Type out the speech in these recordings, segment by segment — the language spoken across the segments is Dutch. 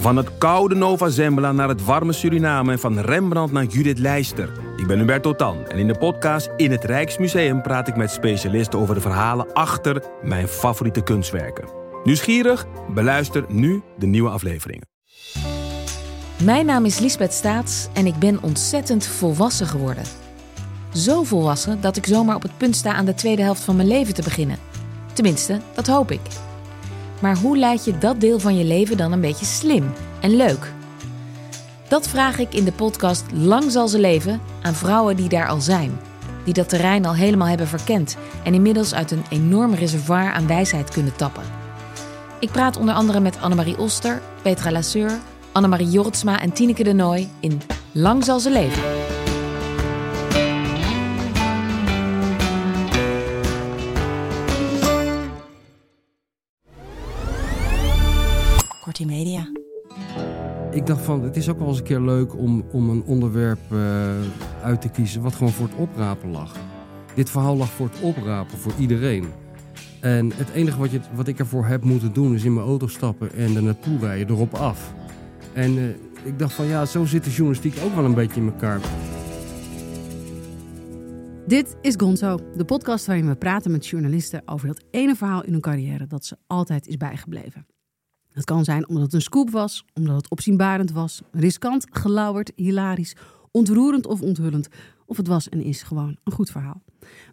Van het koude Nova Zembla naar het warme Suriname en van Rembrandt naar Judith Leister. Ik ben Hubert Totan en in de podcast In het Rijksmuseum praat ik met specialisten over de verhalen achter mijn favoriete kunstwerken. Nieuwsgierig? Beluister nu de nieuwe afleveringen. Mijn naam is Lisbeth Staats en ik ben ontzettend volwassen geworden. Zo volwassen dat ik zomaar op het punt sta aan de tweede helft van mijn leven te beginnen. Tenminste, dat hoop ik. Maar hoe leid je dat deel van je leven dan een beetje slim en leuk? Dat vraag ik in de podcast Lang zal ze leven aan vrouwen die daar al zijn. Die dat terrein al helemaal hebben verkend en inmiddels uit een enorm reservoir aan wijsheid kunnen tappen. Ik praat onder andere met Annemarie Oster, Petra Lasseur, Annemarie Jortsma en Tineke de Nooi in Lang zal ze leven. Media. Ik dacht van, het is ook wel eens een keer leuk om, om een onderwerp eh, uit te kiezen wat gewoon voor het oprapen lag. Dit verhaal lag voor het oprapen, voor iedereen. En het enige wat, je, wat ik ervoor heb moeten doen is in mijn auto stappen en er naartoe rijden, erop af. En eh, ik dacht van ja, zo zit de journalistiek ook wel een beetje in elkaar. Dit is Gonzo, de podcast waarin we praten met journalisten over dat ene verhaal in hun carrière dat ze altijd is bijgebleven. Het kan zijn omdat het een scoop was, omdat het opzienbarend was, riskant, gelauwerd, hilarisch, ontroerend of onthullend. Of het was en is gewoon een goed verhaal.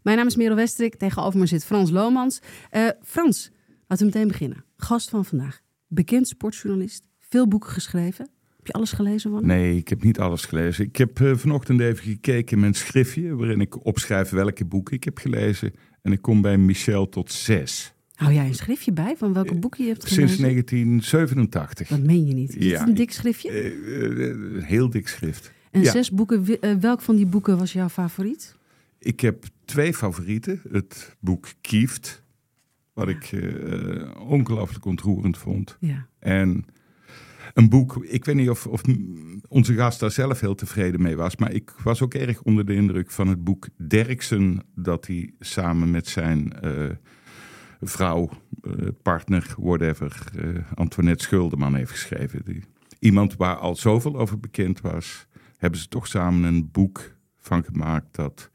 Mijn naam is Merel Westrik, tegenover me zit Frans Lomans. Eh, Frans, laten we meteen beginnen. Gast van vandaag, bekend sportjournalist, veel boeken geschreven. Heb je alles gelezen van? Nee, ik heb niet alles gelezen. Ik heb eh, vanochtend even gekeken in mijn schriftje, waarin ik opschrijf welke boeken ik heb gelezen. En ik kom bij Michel tot zes. Hou jij een schriftje bij van welke boeken je hebt gelezen? Sinds 1987. Dat meen je niet. Is Ja, het een dik ik- schriftje? Eh, eh, een heel dik schrift. en ja. zes boeken. Eh, welk van die boeken was jouw favoriet? Ik heb twee favorieten. Het boek Kieft, wat ik eh, ongelooflijk ontroerend vond. Ja. En een boek, ik weet niet of, of onze gast daar zelf heel tevreden mee was, maar ik was ook erg onder de indruk van het boek Derksen, dat hij samen met zijn eh, vrouw, eh, partner, whatever, eh, Antoinette Schuldeman heeft geschreven. Die, iemand waar al zoveel over bekend was, hebben ze toch samen een boek van gemaakt dat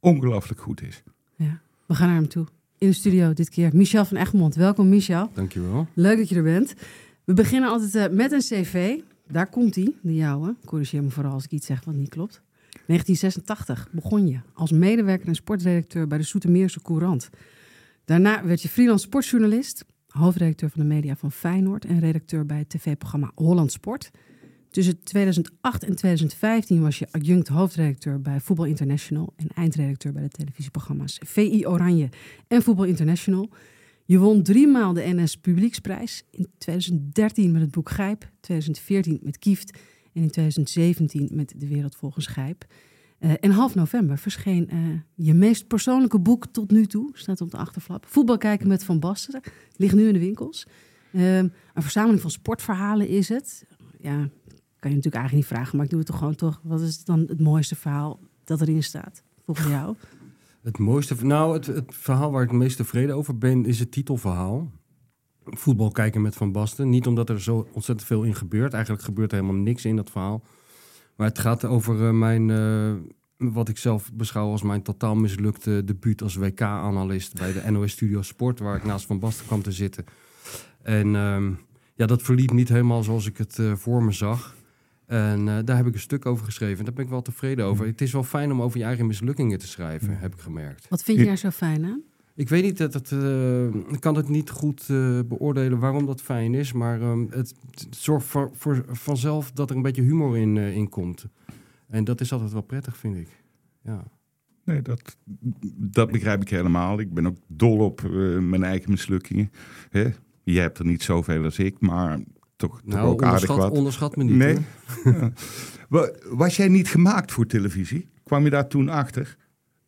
ongelooflijk goed is. ja. We gaan naar hem toe. In de studio dit keer Michel van Egmond. Welkom Michel. Dankjewel. Leuk dat je er bent. We beginnen altijd eh, met een cv. Daar komt hij, de jouwe. Corrigeer me vooral als ik iets zeg wat niet klopt. 1986 begon je als medewerker en sportredacteur bij de Soetermeerse Courant. Daarna werd je freelance sportjournalist, hoofdredacteur van de media van Feyenoord en redacteur bij het tv-programma Holland Sport. Tussen 2008 en 2015 was je adjunct hoofdredacteur bij Voetbal International en eindredacteur bij de televisieprogramma's VI Oranje en Voetbal International. Je won drie maal de NS Publieksprijs. In 2013 met het boek Gijp, 2014 met Kieft en in 2017 met De Wereld Volgens Gijp. Eh, en half november verscheen eh, je meest persoonlijke boek tot nu toe, staat op de achterflap. Voetbal kijken met Van Basten, ligt nu in de winkels. Eh, een verzameling van sportverhalen is het. Ja, kan je natuurlijk eigenlijk niet vragen, maar ik doe het toch gewoon toch. Wat is dan het mooiste verhaal dat erin staat, volgens jou? Het mooiste, nou, het, het verhaal waar ik het meest tevreden over ben, is het titelverhaal. Voetbal kijken met Van Basten. Niet omdat er zo ontzettend veel in gebeurt. Eigenlijk gebeurt er helemaal niks in dat verhaal. Maar het gaat over eh, mijn, eh, wat ik zelf beschouw als mijn totaal mislukte debuut als WK-analyst bij de NOS Studio Sport, waar ik naast Van Basten kwam te zitten. En ehm, ja, dat verliep niet helemaal zoals ik het eh, voor me zag. En eh, daar heb ik een stuk over geschreven. En daar ben ik wel tevreden over. Het is wel fijn om over je eigen mislukkingen te schrijven, heb ik gemerkt. Wat vind je daar zo fijn aan? Ik weet niet, dat het, eh, ik kan het niet goed eh, beoordelen waarom dat fijn is. Maar ehm, het, het zorgt voor, voor vanzelf dat er een beetje humor in, eh, in komt. En dat is altijd wel prettig, vind ik. Ja. Nee, dat, dat begrijp ik helemaal. Ik ben ook dol op mijn eigen mislukkingen. Hè? Jij hebt er niet zoveel als ik, maar toch, toch Nou, ook aardig wat. onderschat me niet. Nee. Ja. Was jij niet gemaakt voor televisie? Kwam je daar toen achter?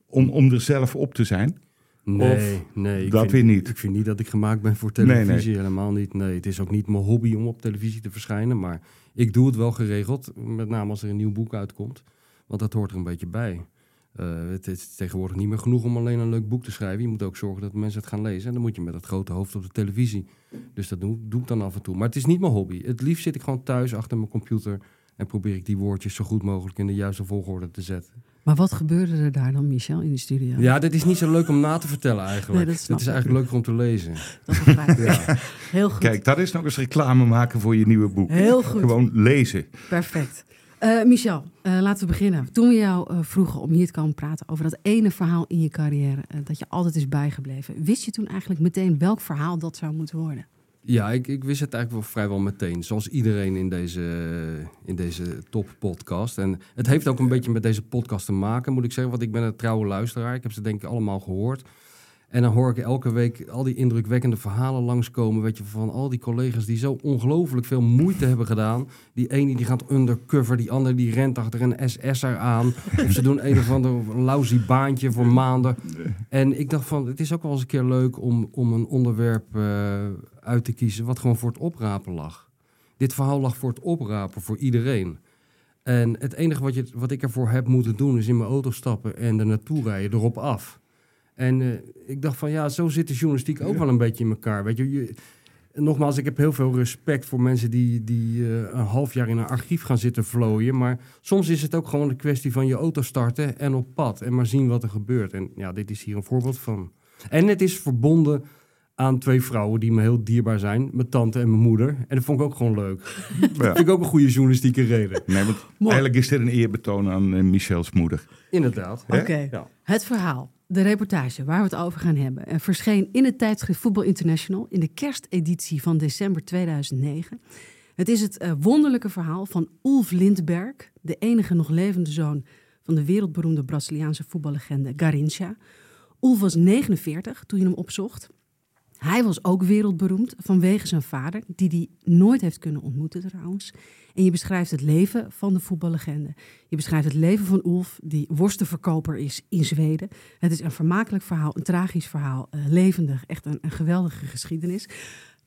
Om, om er zelf op te zijn? Nee, nee. Ik dat vind, weer niet. Ik vind niet dat ik gemaakt ben voor Nee, nee. televisie. Helemaal niet. Nee, het is ook niet mijn hobby om op televisie te verschijnen. Maar ik doe het wel geregeld. Met name als er een nieuw boek uitkomt. Want dat hoort er een beetje bij. Eh, het is tegenwoordig niet meer genoeg om alleen een leuk boek te schrijven. Je moet ook zorgen dat mensen het gaan lezen. En dan moet je met dat grote hoofd op de televisie. Dus dat doe, doe ik dan af en toe. Maar het is niet mijn hobby. Het liefst zit ik gewoon thuis achter mijn computer... en probeer ik die woordjes zo goed mogelijk in de juiste volgorde te zetten. Maar wat gebeurde er daar dan, Michel, in de studio? Ja, dit is niet zo leuk om na te vertellen eigenlijk. Nee, dat is eigenlijk leuker om te lezen. Dat ik. Heel goed. Kijk, dat is nog eens reclame maken voor je nieuwe boek. Heel goed. Gewoon lezen. Perfect. Eh, Michel, eh, laten we beginnen. Toen we jou eh, vroegen om hier te komen praten over dat ene verhaal in je carrière dat je altijd is bijgebleven, wist je toen eigenlijk meteen welk verhaal dat zou moeten worden? Ja, ik, ik wist het eigenlijk wel vrijwel meteen. Zoals iedereen in deze, in deze top-podcast. En het heeft ook een beetje met deze podcast te maken, moet ik zeggen. Want ik ben een trouwe luisteraar. Ik heb ze denk ik allemaal gehoord. En dan hoor ik elke week al die indrukwekkende verhalen langskomen. Weet je, van al die collega's die zo ongelooflijk veel moeite hebben gedaan. Die ene die gaat undercover, die andere die rent achter een SS'er aan. Of ze doen een of ander lousy baantje voor maanden. En ik dacht van, het is ook wel eens een keer leuk om, om een onderwerp eh, uit te kiezen... wat gewoon voor het oprapen lag. Dit verhaal lag voor het oprapen, voor iedereen. En het enige wat, je, wat ik ervoor heb moeten doen... is in mijn auto stappen en er naartoe rijden, erop af. En eh, ik dacht van, ja, zo zit de journalistiek ook wel een beetje in elkaar. Weet je, je nogmaals, ik heb heel veel respect voor mensen die, die eh, een half jaar in een archief gaan zitten vlooien. Maar soms is het ook gewoon een kwestie van je auto starten en op pad. En maar zien wat er gebeurt. En ja, dit is hier een voorbeeld van. En het is verbonden aan twee vrouwen die me heel dierbaar zijn. Mijn tante en mijn moeder. En dat vond ik ook gewoon leuk. Ja. vind ik ook een goede journalistieke reden. Nee, want eigenlijk is dit een eerbetoon aan eh, Michels moeder. Inderdaad. Oké, Ja. het verhaal, de reportage waar we het over gaan hebben, verscheen in het tijdschrift Voetbal International in de kersteditie van december 2009. Het is het eh, wonderlijke verhaal van Ulf Lindberg, de enige nog levende zoon van de wereldberoemde Braziliaanse voetballegende Garrincha. Ulf was 49 toen je hem opzocht. Hij was ook wereldberoemd vanwege zijn vader, die hij nooit heeft kunnen ontmoeten trouwens. En je beschrijft het leven van de voetballegende. Je beschrijft het leven van Ulf, die worstenverkoper is in Zweden. Het is een vermakelijk verhaal, een tragisch verhaal, eh, levendig, echt een, een geweldige geschiedenis.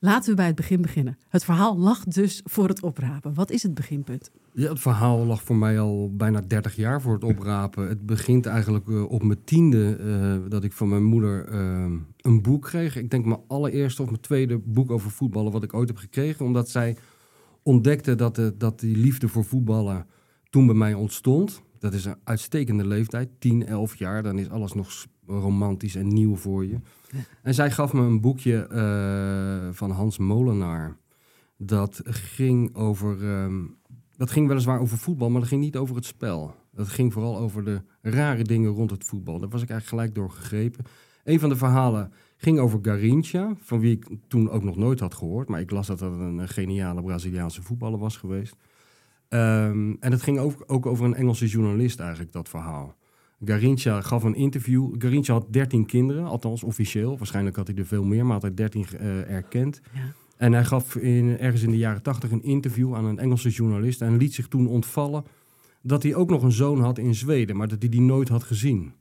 Laten we bij het begin beginnen. Het verhaal lag dus voor het oprapen. Wat is het beginpunt? Ja, het verhaal lag voor mij al bijna 30 jaar voor het oprapen. Het begint eigenlijk eh, op mijn tiende eh, dat ik van mijn moeder eh, een boek kreeg. Ik denk mijn allereerste of mijn tweede boek over voetballen wat ik ooit heb gekregen. Omdat zij ontdekte dat, dat die liefde voor voetballen toen bij mij ontstond. Dat is een uitstekende leeftijd, 10, 11 jaar. Dan is alles nog romantisch en nieuw voor je. En zij gaf me een boekje eh, van Hans Molenaar. Dat ging over... ehm, dat ging weliswaar over voetbal, maar dat ging niet over het spel. Dat ging vooral over de rare dingen rond het voetbal. Daar was ik eigenlijk gelijk door gegrepen. Een van de verhalen ging over Garrincha, van wie ik toen ook nog nooit had gehoord. Maar ik las dat dat een geniale Braziliaanse voetballer was geweest. Ehm, en het ging ook over een Engelse journalist eigenlijk, dat verhaal. Garrincha gaf een interview. Garrincha had 13 kinderen, althans officieel. Waarschijnlijk had hij er veel meer, maar had hij 13 eh, erkend. Ja. En hij gaf in, ergens in de jaren 80 een interview aan een Engelse journalist. En liet zich toen ontvallen dat hij ook nog een zoon had in Zweden, maar dat hij die nooit had gezien.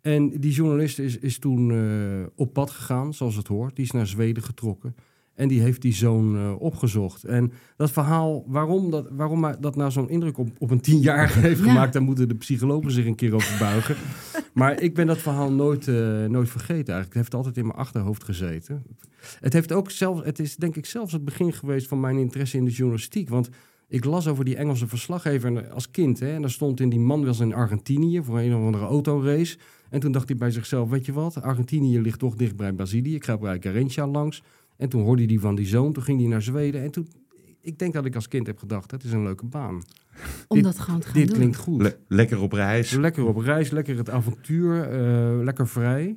En die journalist is, is toen eh, op pad gegaan, zoals het hoort. Die is naar Zweden getrokken. En die heeft die zoon eh, opgezocht. En dat verhaal, waarom dat, waarom dat nou zo'n indruk op, op een tienjarige heeft Ja. gemaakt... daar moeten de psychologen zich een keer over buigen. maar ik ben dat verhaal nooit, eh, nooit vergeten eigenlijk. Het heeft altijd in mijn achterhoofd gezeten. Het, heeft ook zelf, het is denk ik zelfs het begin geweest van mijn interesse in de journalistiek. Want ik las over die Engelse verslaggever als kind. Hè, en daar stond in die man was in Argentinië voor een of andere autorace. En toen dacht hij bij zichzelf, weet je wat, Argentinië ligt toch dicht bij Brazilië. Ik ga bij Garrincha langs. En toen hoorde hij van die zoon, toen ging hij naar Zweden. En toen, ik denk dat ik als kind heb gedacht, het is een leuke baan. Om dat gewoon te gaan Dit doen. klinkt goed. Le- lekker op reis. Lekker op reis, lekker het avontuur, eh, lekker vrij.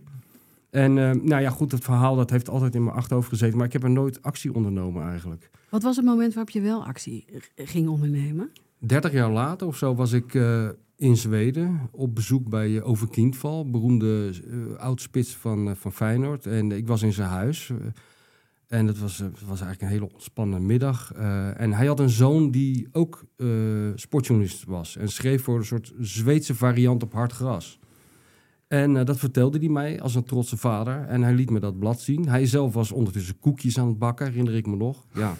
En eh, nou ja, goed, het verhaal dat heeft altijd in mijn achterhoofd gezeten. Maar ik heb er nooit actie ondernomen eigenlijk. Wat was het moment waarop je wel actie ging ondernemen? 30 jaar later of zo was ik eh, in Zweden op bezoek bij uh, Ove Kindval, beroemde uh, oudspits van, uh, van Feyenoord. En ik was in zijn huis. En het was, het was eigenlijk een hele ontspannen middag. Uh, en hij had een zoon die ook uh, sportjournalist was. En schreef voor een soort Zweedse variant op hard gras. En uh, dat vertelde hij mij als een trotse vader. En hij liet me dat blad zien. Hij zelf was ondertussen koekjes aan het bakken, herinner ik me nog. Ja.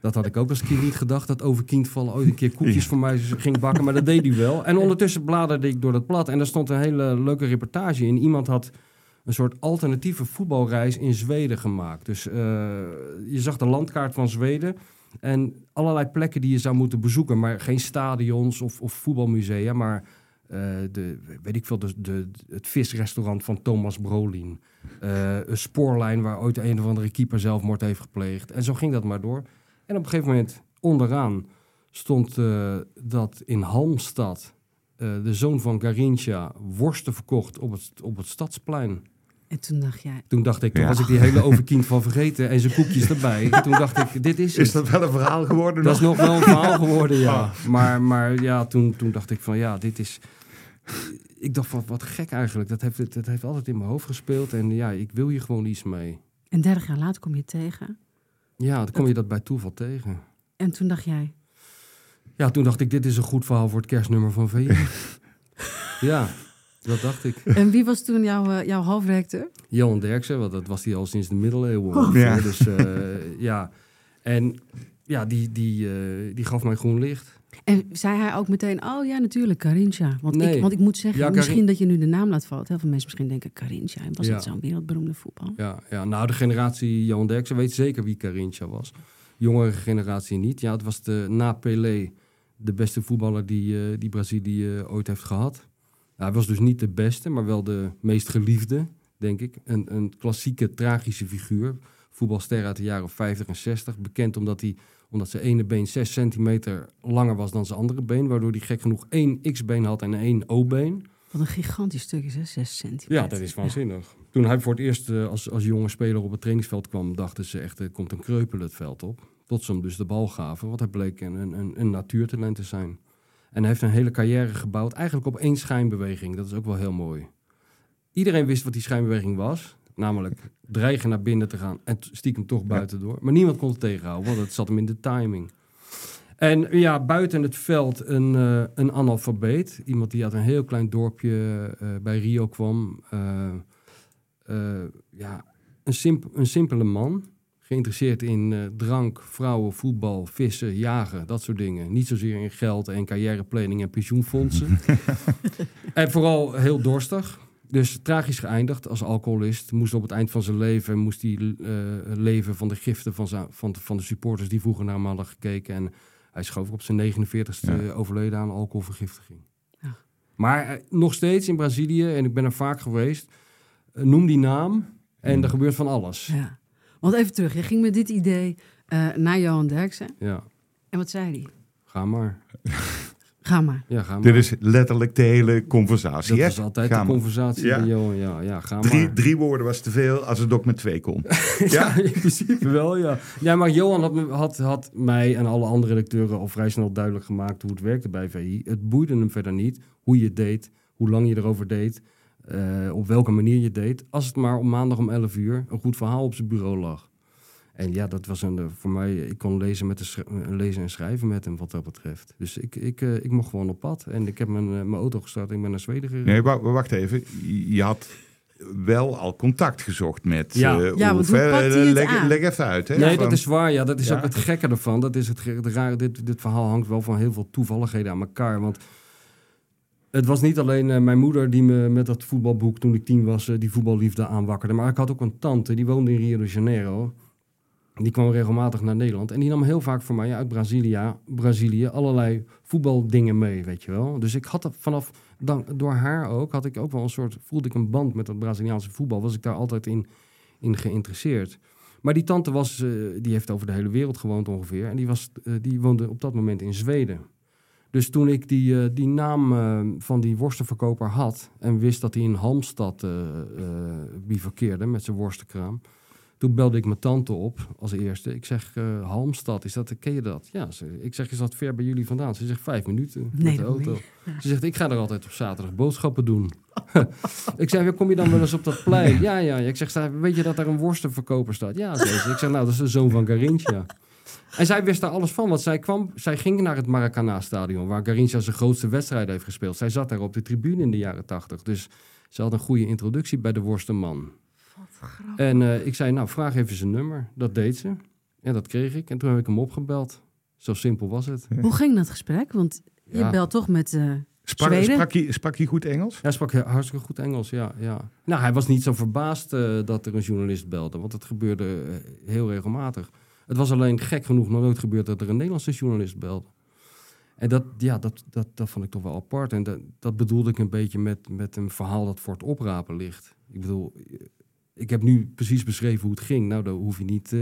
Dat had ik ook als kind niet gedacht, dat over kindvallen ooit een keer koekjes voor mij ging bakken. Maar dat deed hij wel. En ondertussen bladerde ik door dat blad en daar stond een hele leuke reportage in. Iemand had een soort alternatieve voetbalreis in Zweden gemaakt. Dus eh, je zag de landkaart van Zweden en allerlei plekken die je zou moeten bezoeken. Maar geen stadions of, of voetbalmusea, maar eh, de, weet ik veel, de, de, het visrestaurant van Thomas Brolin. Eh, een spoorlijn waar ooit een of andere keeper zelfmoord heeft gepleegd. En zo ging dat maar door. En op een gegeven moment onderaan stond dat in Halmstad de zoon van Garincha worsten verkocht op het, op het stadsplein. En toen dacht jij... Toen dacht ik, toen ja. was ik die hele overkind van vergeten en zijn koekjes erbij. En toen dacht ik, dit is Is dat wel een verhaal geworden? Dat is nog wel een verhaal geworden, ja. Oh. Maar, maar ja, toen, toen dacht ik van, ja, dit is... Ik dacht van, wat gek eigenlijk. Dat heeft, dat heeft altijd in mijn hoofd gespeeld. En ja, ik wil hier gewoon iets mee. En dertig jaar later kom je tegen? Ja, dan kom je dat bij toeval tegen. En toen dacht jij? Ja, toen dacht ik, dit is een goed verhaal voor het kerstnummer van VN. ja, dat dacht ik. En wie was toen jouw, uh, jouw hoofdredacteur? Johan Derksen, want dat was hij al sinds de middeleeuwen. Oh. Ja. Dus uh, ja, en ja, die, die, uh, die gaf mij groen licht. En zei hij ook meteen, oh ja, natuurlijk, Carincha. Want, nee. ik, want ik moet zeggen, ja, misschien dat je nu de naam laat vallen. Heel veel mensen misschien denken, Carincha. Was ja. het zo'n wereldberoemde voetbal? Ja, ja, nou de generatie Johan Derksen weet zeker wie Carincha was. Jongere generatie niet. Ja, het was de, na Pelé de beste voetballer die, uh, die Brazilië ooit heeft gehad. Hij was dus niet de beste, maar wel de meest geliefde, denk ik. Een, een klassieke, tragische figuur. Voetbalster uit de jaren 50 en 60. Bekend omdat hij omdat zijn ene been 6 centimeter langer was dan zijn andere been. Waardoor hij gek genoeg één X-been had en één O-been. Wat een gigantisch stuk is, hè? 6 centimeter. Ja, dat is waanzinnig. Ja. Toen hij voor het eerst uh, als, als jonge speler op het trainingsveld kwam, dachten ze echt, er komt een kreupel het veld op. Tot ze hem dus de bal gaven, wat hij bleek een, een, een natuurtalent te zijn. En heeft een hele carrière gebouwd, eigenlijk op één schijnbeweging. Dat is ook wel heel mooi. Iedereen wist wat die schijnbeweging was. Namelijk dreigen naar binnen te gaan en stiekem toch buiten door. Maar niemand kon het tegenhouden, want het zat hem in de timing. En ja, buiten het veld een, uh, een analfabeet. Iemand die uit een heel klein dorpje uh, bij Rio kwam. Uh, ja, een, simp een simpele man. Geïnteresseerd in drank, vrouwen, voetbal, vissen, jagen, dat soort dingen. Niet zozeer in geld en carrièreplanning en pensioenfondsen. en vooral heel dorstig. Dus tragisch geëindigd als alcoholist. Moest op het eind van zijn leven moest hij, uh, leven van de giften van, van, de, van de supporters die vroeger naar hem hadden gekeken. En hij schoof op zijn 49ste ja. overleden aan alcoholvergiftiging. Ja. Maar uh, nog steeds in Brazilië, en ik ben er vaak geweest, noem die naam en er gebeurt van alles. Ja. Want even terug, je ging met dit idee naar Johan Derksen. Ja. En wat zei hij? Ga maar. Ga maar. Ja, ga maar. Dit is letterlijk de hele conversatie. Dat is altijd ga de conversatie ja. met Johan. Ja, ja, ga drie, maar. Drie woorden was te veel als het ook met twee kon. ja, ja, in principe wel, ja. Ja, maar Johan had, had, had mij en alle andere redacteuren al vrij snel duidelijk gemaakt hoe het werkte bij VI. Het boeide hem verder niet hoe je het deed, hoe lang je erover deed, uh, op welke manier je deed. Als het maar op maandag om 11 uur een goed verhaal op zijn bureau lag. En ja, dat was een, voor mij, ik kon lezen, met de lezen en schrijven met hem wat dat betreft. Dus ik, ik, uh, ik mocht gewoon op pad. En ik heb mijn, uh, mijn auto gestart en ik ben naar Zweden gereden. Nee, wacht even. Je had wel al contact gezocht met ja. Uh, ja, Oef, leg, leg, even uit. Hè, nee, van... dat is waar. Ja, dat is ja. ook het gekke ervan. Dat is het, het rare. Dit, dit verhaal hangt wel van heel veel toevalligheden aan elkaar. Want het was niet alleen uh, mijn moeder die me met dat voetbalboek toen ik tien was, uh, die voetballiefde aanwakkerde. Maar ik had ook een tante, die woonde in Rio de Janeiro. Die kwam regelmatig naar Nederland. En die nam heel vaak voor mij uit Brazilië, Brazilië allerlei voetbaldingen mee, weet je wel. Dus ik had vanaf, dan, door haar ook, had ik ook wel een soort, voelde ik een band met dat Braziliaanse voetbal. Was ik daar altijd in, in geïnteresseerd. Maar die tante was, uh, die heeft over de hele wereld gewoond ongeveer. En die, was, die woonde op dat moment in Zweden. Dus toen ik die, uh, die naam van die worstenverkoper had en wist dat hij in Halmstad bivakkeerde met zijn worstenkraam toen belde ik mijn tante op als eerste. Ik zeg, uh, Halmstad, is dat, ken je dat? Ja, ze, ik zeg, is dat ver bij jullie vandaan? Ze zegt, vijf minuten nee, met de auto. Ja. Ze zegt, ik ga er altijd op zaterdag boodschappen doen. ik zeg, kom je dan wel eens op dat plein? Ja, ja. Ik zeg, weet je dat daar een worstenverkoper staat? Ja, ze. Ik zeg, nou, dat is de zoon van Garincha. En zij wist daar alles van, want zij, kwam, zij ging naar het Maracana-stadion... waar Garincha zijn grootste wedstrijd heeft gespeeld. Zij zat daar op de tribune in de jaren tachtig. Dus ze had een goede introductie bij de worstenman. En uh, ik zei, nou, vraag even zijn nummer. Dat deed ze. En dat kreeg ik. En toen heb ik hem opgebeld. Zo simpel was het. Hoe ging dat gesprek? Want je Ja. belt toch met eh Sprak, Zweden? sprak, hij, sprak hij goed Engels? Hij sprak hartstikke goed Engels, ja, ja. Nou, hij was niet zo verbaasd eh, dat er een journalist belde, want het gebeurde eh, heel regelmatig. Het was alleen gek genoeg nog nooit gebeurd dat er een Nederlandse journalist belde. En dat, ja, dat, dat, dat vond ik toch wel apart. En dat, dat bedoelde ik een beetje met, met een verhaal dat voor het oprapen ligt. Ik bedoel, ik heb nu precies beschreven hoe het ging. Nou, daar hoef je niet eh,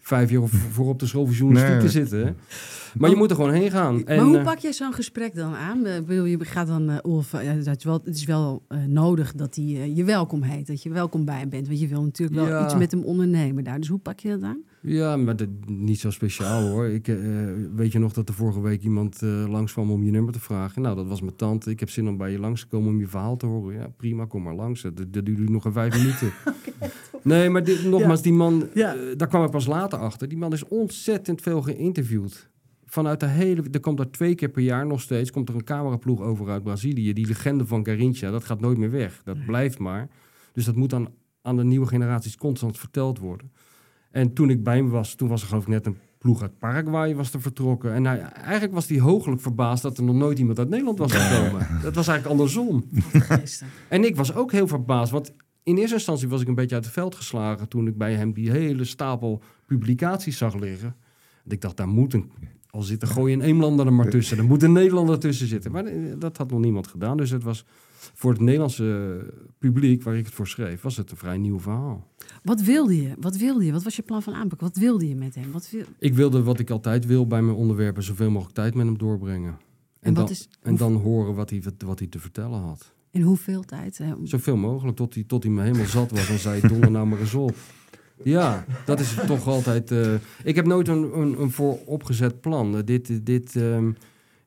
vijf jaar voor op de school voor journalistiek Nee. te zitten. Maar je moet er gewoon heen gaan. En, maar hoe eh, pak je zo'n gesprek dan aan? Eh, bedoel, je gaat dan, eh, ja, dat is wel, het is wel eh, nodig dat hij je welkom heet. Dat je welkom bij hem bent. Want je wil natuurlijk wel Ja. iets met hem ondernemen daar. Dus hoe pak je dat aan? Ja, maar dat, niet zo speciaal hoor. Ik, eh, weet je nog dat er vorige week iemand eh langskwam om je nummer te vragen? Nou, dat was mijn tante. Ik heb zin om bij je langs te komen om je verhaal te horen. Ja, prima, kom maar langs. Dat, dat duurde nog een vijf minuten. Nee, maar dit, nogmaals, die man, Ja. eh, daar kwam ik pas later achter. Die man is ontzettend veel geïnterviewd. Vanuit de hele, er komt er twee keer per jaar nog steeds, komt er een cameraploeg over uit Brazilië. Die legende van Garincha, dat gaat nooit meer weg. Dat blijft maar. Dus dat moet dan aan de nieuwe generaties constant verteld worden. En toen ik bij hem was, toen was er geloof ik net een ploeg uit Paraguay was er vertrokken. En hij, eigenlijk was hij hooglijk verbaasd dat er nog nooit iemand uit Nederland was gekomen. Dat was eigenlijk andersom. En ik was ook heel verbaasd, want in eerste instantie was ik een beetje uit het veld geslagen toen ik bij hem die hele stapel publicaties zag liggen. En ik dacht, daar moet een, al zit er gooi een Eemlander er maar tussen, er moet een Nederlander tussen zitten. Maar eh, dat had nog niemand gedaan, dus het was voor het Nederlandse publiek waar ik het voor schreef, was het een vrij nieuw verhaal. Wat wilde je? Wat wilde je? Wat was je plan van aanpak? Wat wilde je met hem? Wat wil... Ik wilde wat ik altijd wil bij mijn onderwerpen, zoveel mogelijk tijd met hem doorbrengen. En, dan, is- en dan horen wat hij, wat hij te vertellen had. In hoeveel tijd? hè? Zoveel mogelijk, tot hij, tot hij me helemaal zat was en zei, donder nou maar eens op. Ja, dat is toch altijd... eh, ik heb nooit een, een, een vooropgezet plan. Eh, dit, dit, ehm,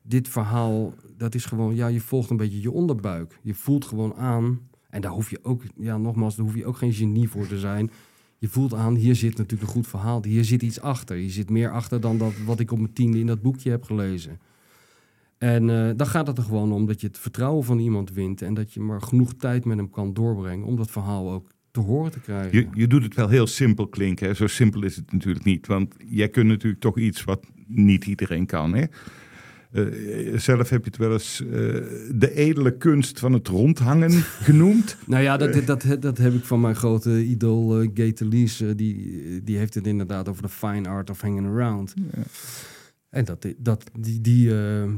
dit verhaal, dat is gewoon... Ja, je volgt een beetje je onderbuik. Je voelt gewoon aan... En daar hoef je ook, ja, nogmaals, daar hoef je ook geen genie voor te zijn. Je voelt aan, hier zit natuurlijk een goed verhaal. Hier zit iets achter. Hier zit meer achter dan dat, wat ik op mijn tiende in dat boekje heb gelezen. En eh, dan gaat het er gewoon om dat je het vertrouwen van iemand wint. En dat je maar genoeg tijd met hem kan doorbrengen om dat verhaal ook te horen te krijgen. Je, je doet het wel heel simpel klinken. Zo simpel is het natuurlijk niet. Want jij kunt natuurlijk toch iets wat niet iedereen kan. Hè? Eh, zelf heb je het wel eens eh, de edele kunst van het rondhangen genoemd. Nou ja, dat, dat, dat heb ik van mijn grote idool uh, Lees. Uh, die, die heeft het inderdaad over de fine art of hanging around. Ja. En dat, dat, die, die, uh,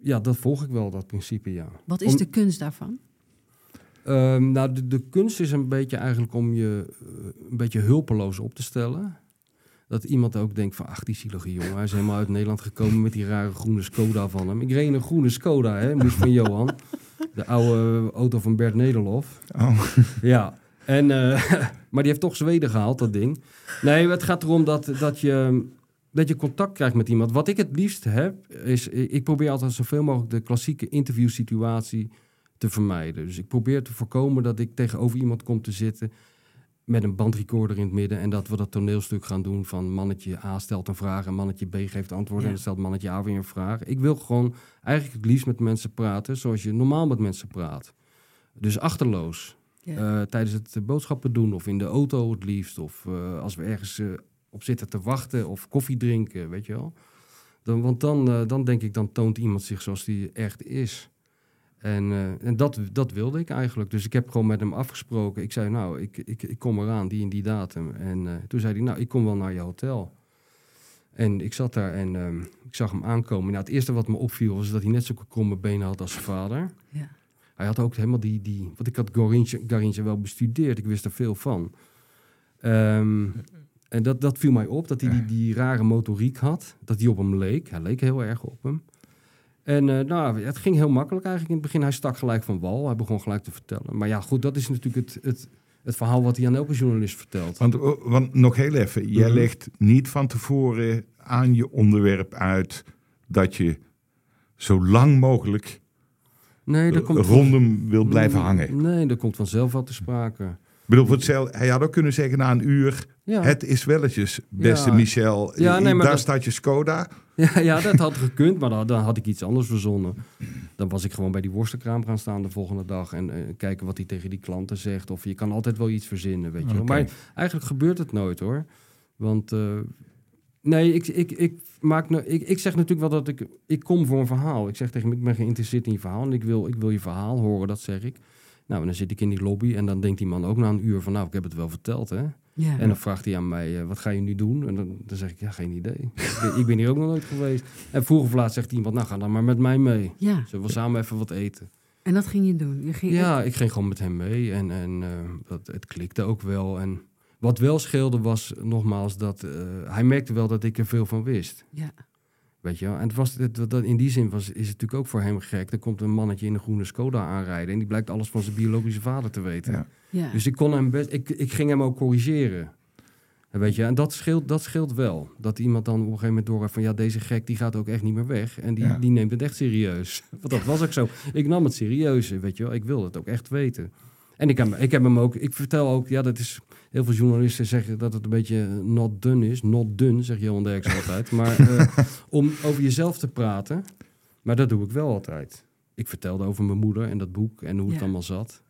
ja, dat volg ik wel, dat principe, ja. Wat is Om- de kunst daarvan? Ehm, nou, de, de kunst is een beetje eigenlijk om je eh, een beetje hulpeloos op te stellen. Dat iemand ook denkt van, ach, die zielige jongen. Hij is helemaal uit Nederland gekomen met die rare groene Skoda van hem. Ik reed een groene Skoda, hè, moest van Johan. De oude auto van Bert Nederlof. Oh. Ja, en, eh, maar die heeft toch Zweden gehaald, dat ding. Nee, het gaat erom dat, dat, je, dat je contact krijgt met iemand. Wat ik het liefst heb, is... Ik probeer altijd zoveel mogelijk de klassieke interviewsituatie te vermijden. Dus ik probeer te voorkomen dat ik tegenover iemand kom te zitten... met een bandrecorder in het midden... en dat we dat toneelstuk gaan doen van mannetje A stelt een vraag... en mannetje B geeft antwoord Ja. en dan stelt mannetje A weer een vraag. Ik wil gewoon eigenlijk het liefst met mensen praten... zoals je normaal met mensen praat. Dus achterloos. Ja. Eh, tijdens het eh, boodschappen doen of in de auto het liefst. Of eh, als we ergens op zitten te wachten of koffie drinken, weet je wel. Dan, want dan, dan denk ik, dan toont iemand zich zoals die echt is. En, eh, en dat, dat wilde ik eigenlijk. Dus ik heb gewoon met hem afgesproken. Ik zei, nou, ik, ik, ik kom eraan, die en die datum. En eh, toen zei hij, nou, ik kom wel naar je hotel. En ik zat daar en ehm, ik zag hem aankomen. Nou, het eerste wat me opviel was dat hij net zulke kromme benen had als zijn vader. Ja. Hij had ook helemaal die, die want ik had Garincha wel bestudeerd, ik wist er veel van. Ehm, en dat, dat viel mij op, dat hij die, die rare motoriek had, dat hij op hem leek. Hij leek heel erg op hem. En eh, nou, het ging heel makkelijk eigenlijk in het begin. Hij stak gelijk van wal, hij begon gelijk te vertellen. Maar ja, goed, dat is natuurlijk het, het, het verhaal wat hij aan elke journalist vertelt. Want, oh, want nog heel even, jij Mhm. legt niet van tevoren aan je onderwerp uit dat je zo lang mogelijk Nee, dat komt rondom wil blijven hangen. Nee, dat komt vanzelf wel te sprake. Ik bedoel, voor hetzelfde, hij had ook kunnen zeggen na een uur, Ja. het is welletjes, beste Ja. Michel. Ja, nee, maar daar dat- staat je Skoda. Ja, ja, dat had gekund, maar dan, dan had ik iets anders verzonnen. Dan was ik gewoon bij die worstenkraam gaan staan de volgende dag en eh, kijken wat hij tegen die klanten zegt. Of je kan altijd wel iets verzinnen, weet je wel. Oké. Maar eigenlijk gebeurt het nooit hoor. Want eh, Nee, ik, ik, ik, maak, nou- ik, ik zeg natuurlijk wel dat ik... Ik kom voor een verhaal. Ik zeg tegen hem, ik ben geïnteresseerd in je verhaal... en ik wil, ik wil je verhaal horen, dat zeg ik. Nou, en dan zit ik in die lobby en dan denkt die man ook na een uur van... nou, ik heb het wel verteld, hè. Ja. En dan vraagt hij aan mij, eh, wat ga je nu doen? En dan, dan zeg ik, ja, geen idee. ik, ben, ik ben hier ook nog nooit geweest. En vroeg of laat zegt iemand, nou, ga dan maar met mij mee. ja, Zullen we samen even wat eten? en dat ging je doen. Je ging Ja, ik ging gewoon met hem mee en, en eh, dat, het klikte ook wel. En wat wel scheelde was nogmaals dat eh, hij merkte wel dat ik er veel van wist. Ja. Weet je wel? En het was, het, dat, in die zin was, is het natuurlijk ook voor hem gek. Er komt een mannetje in een groene Skoda aanrijden en die blijkt alles van zijn biologische vader te weten. Ja. Ja. Dus ik kon hem best, ik, ik ging hem ook corrigeren. En Weet je, en dat scheelt, dat scheelt wel. Dat iemand dan op een gegeven moment doorheeft van ja, deze gek die gaat ook echt niet meer weg. En die, Ja. die neemt het echt serieus. Want dat was ook zo. Ik nam het serieus, weet je wel. Ik wilde het ook echt weten. En ik heb, ik heb hem ook, ik vertel ook, ja, dat is, heel veel journalisten zeggen dat het een beetje not done is. Not done, zegt Johan Derks altijd. Maar eh, om over jezelf te praten, maar dat doe ik wel altijd. Ik vertelde over mijn moeder en dat boek en hoe het Ja. allemaal zat.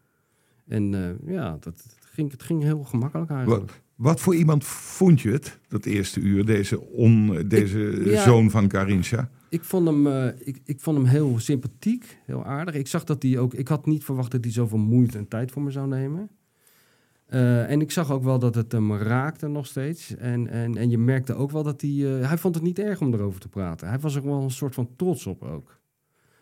En eh, ja, dat, het ging, het ging heel gemakkelijk eigenlijk. Wat voor iemand vond je het, dat eerste uur, deze, on, deze ja. zoon van Carinthia? Ik vond, hem, eh, ik, ik vond hem heel sympathiek, heel aardig. Ik zag dat hij ook. Ik had niet verwacht dat hij zoveel moeite en tijd voor me zou nemen. Eh, en ik zag ook wel dat het hem raakte nog steeds. En, en, en je merkte ook wel dat hij. eh, hij vond het niet erg om erover te praten. Hij was er wel een soort van trots op ook.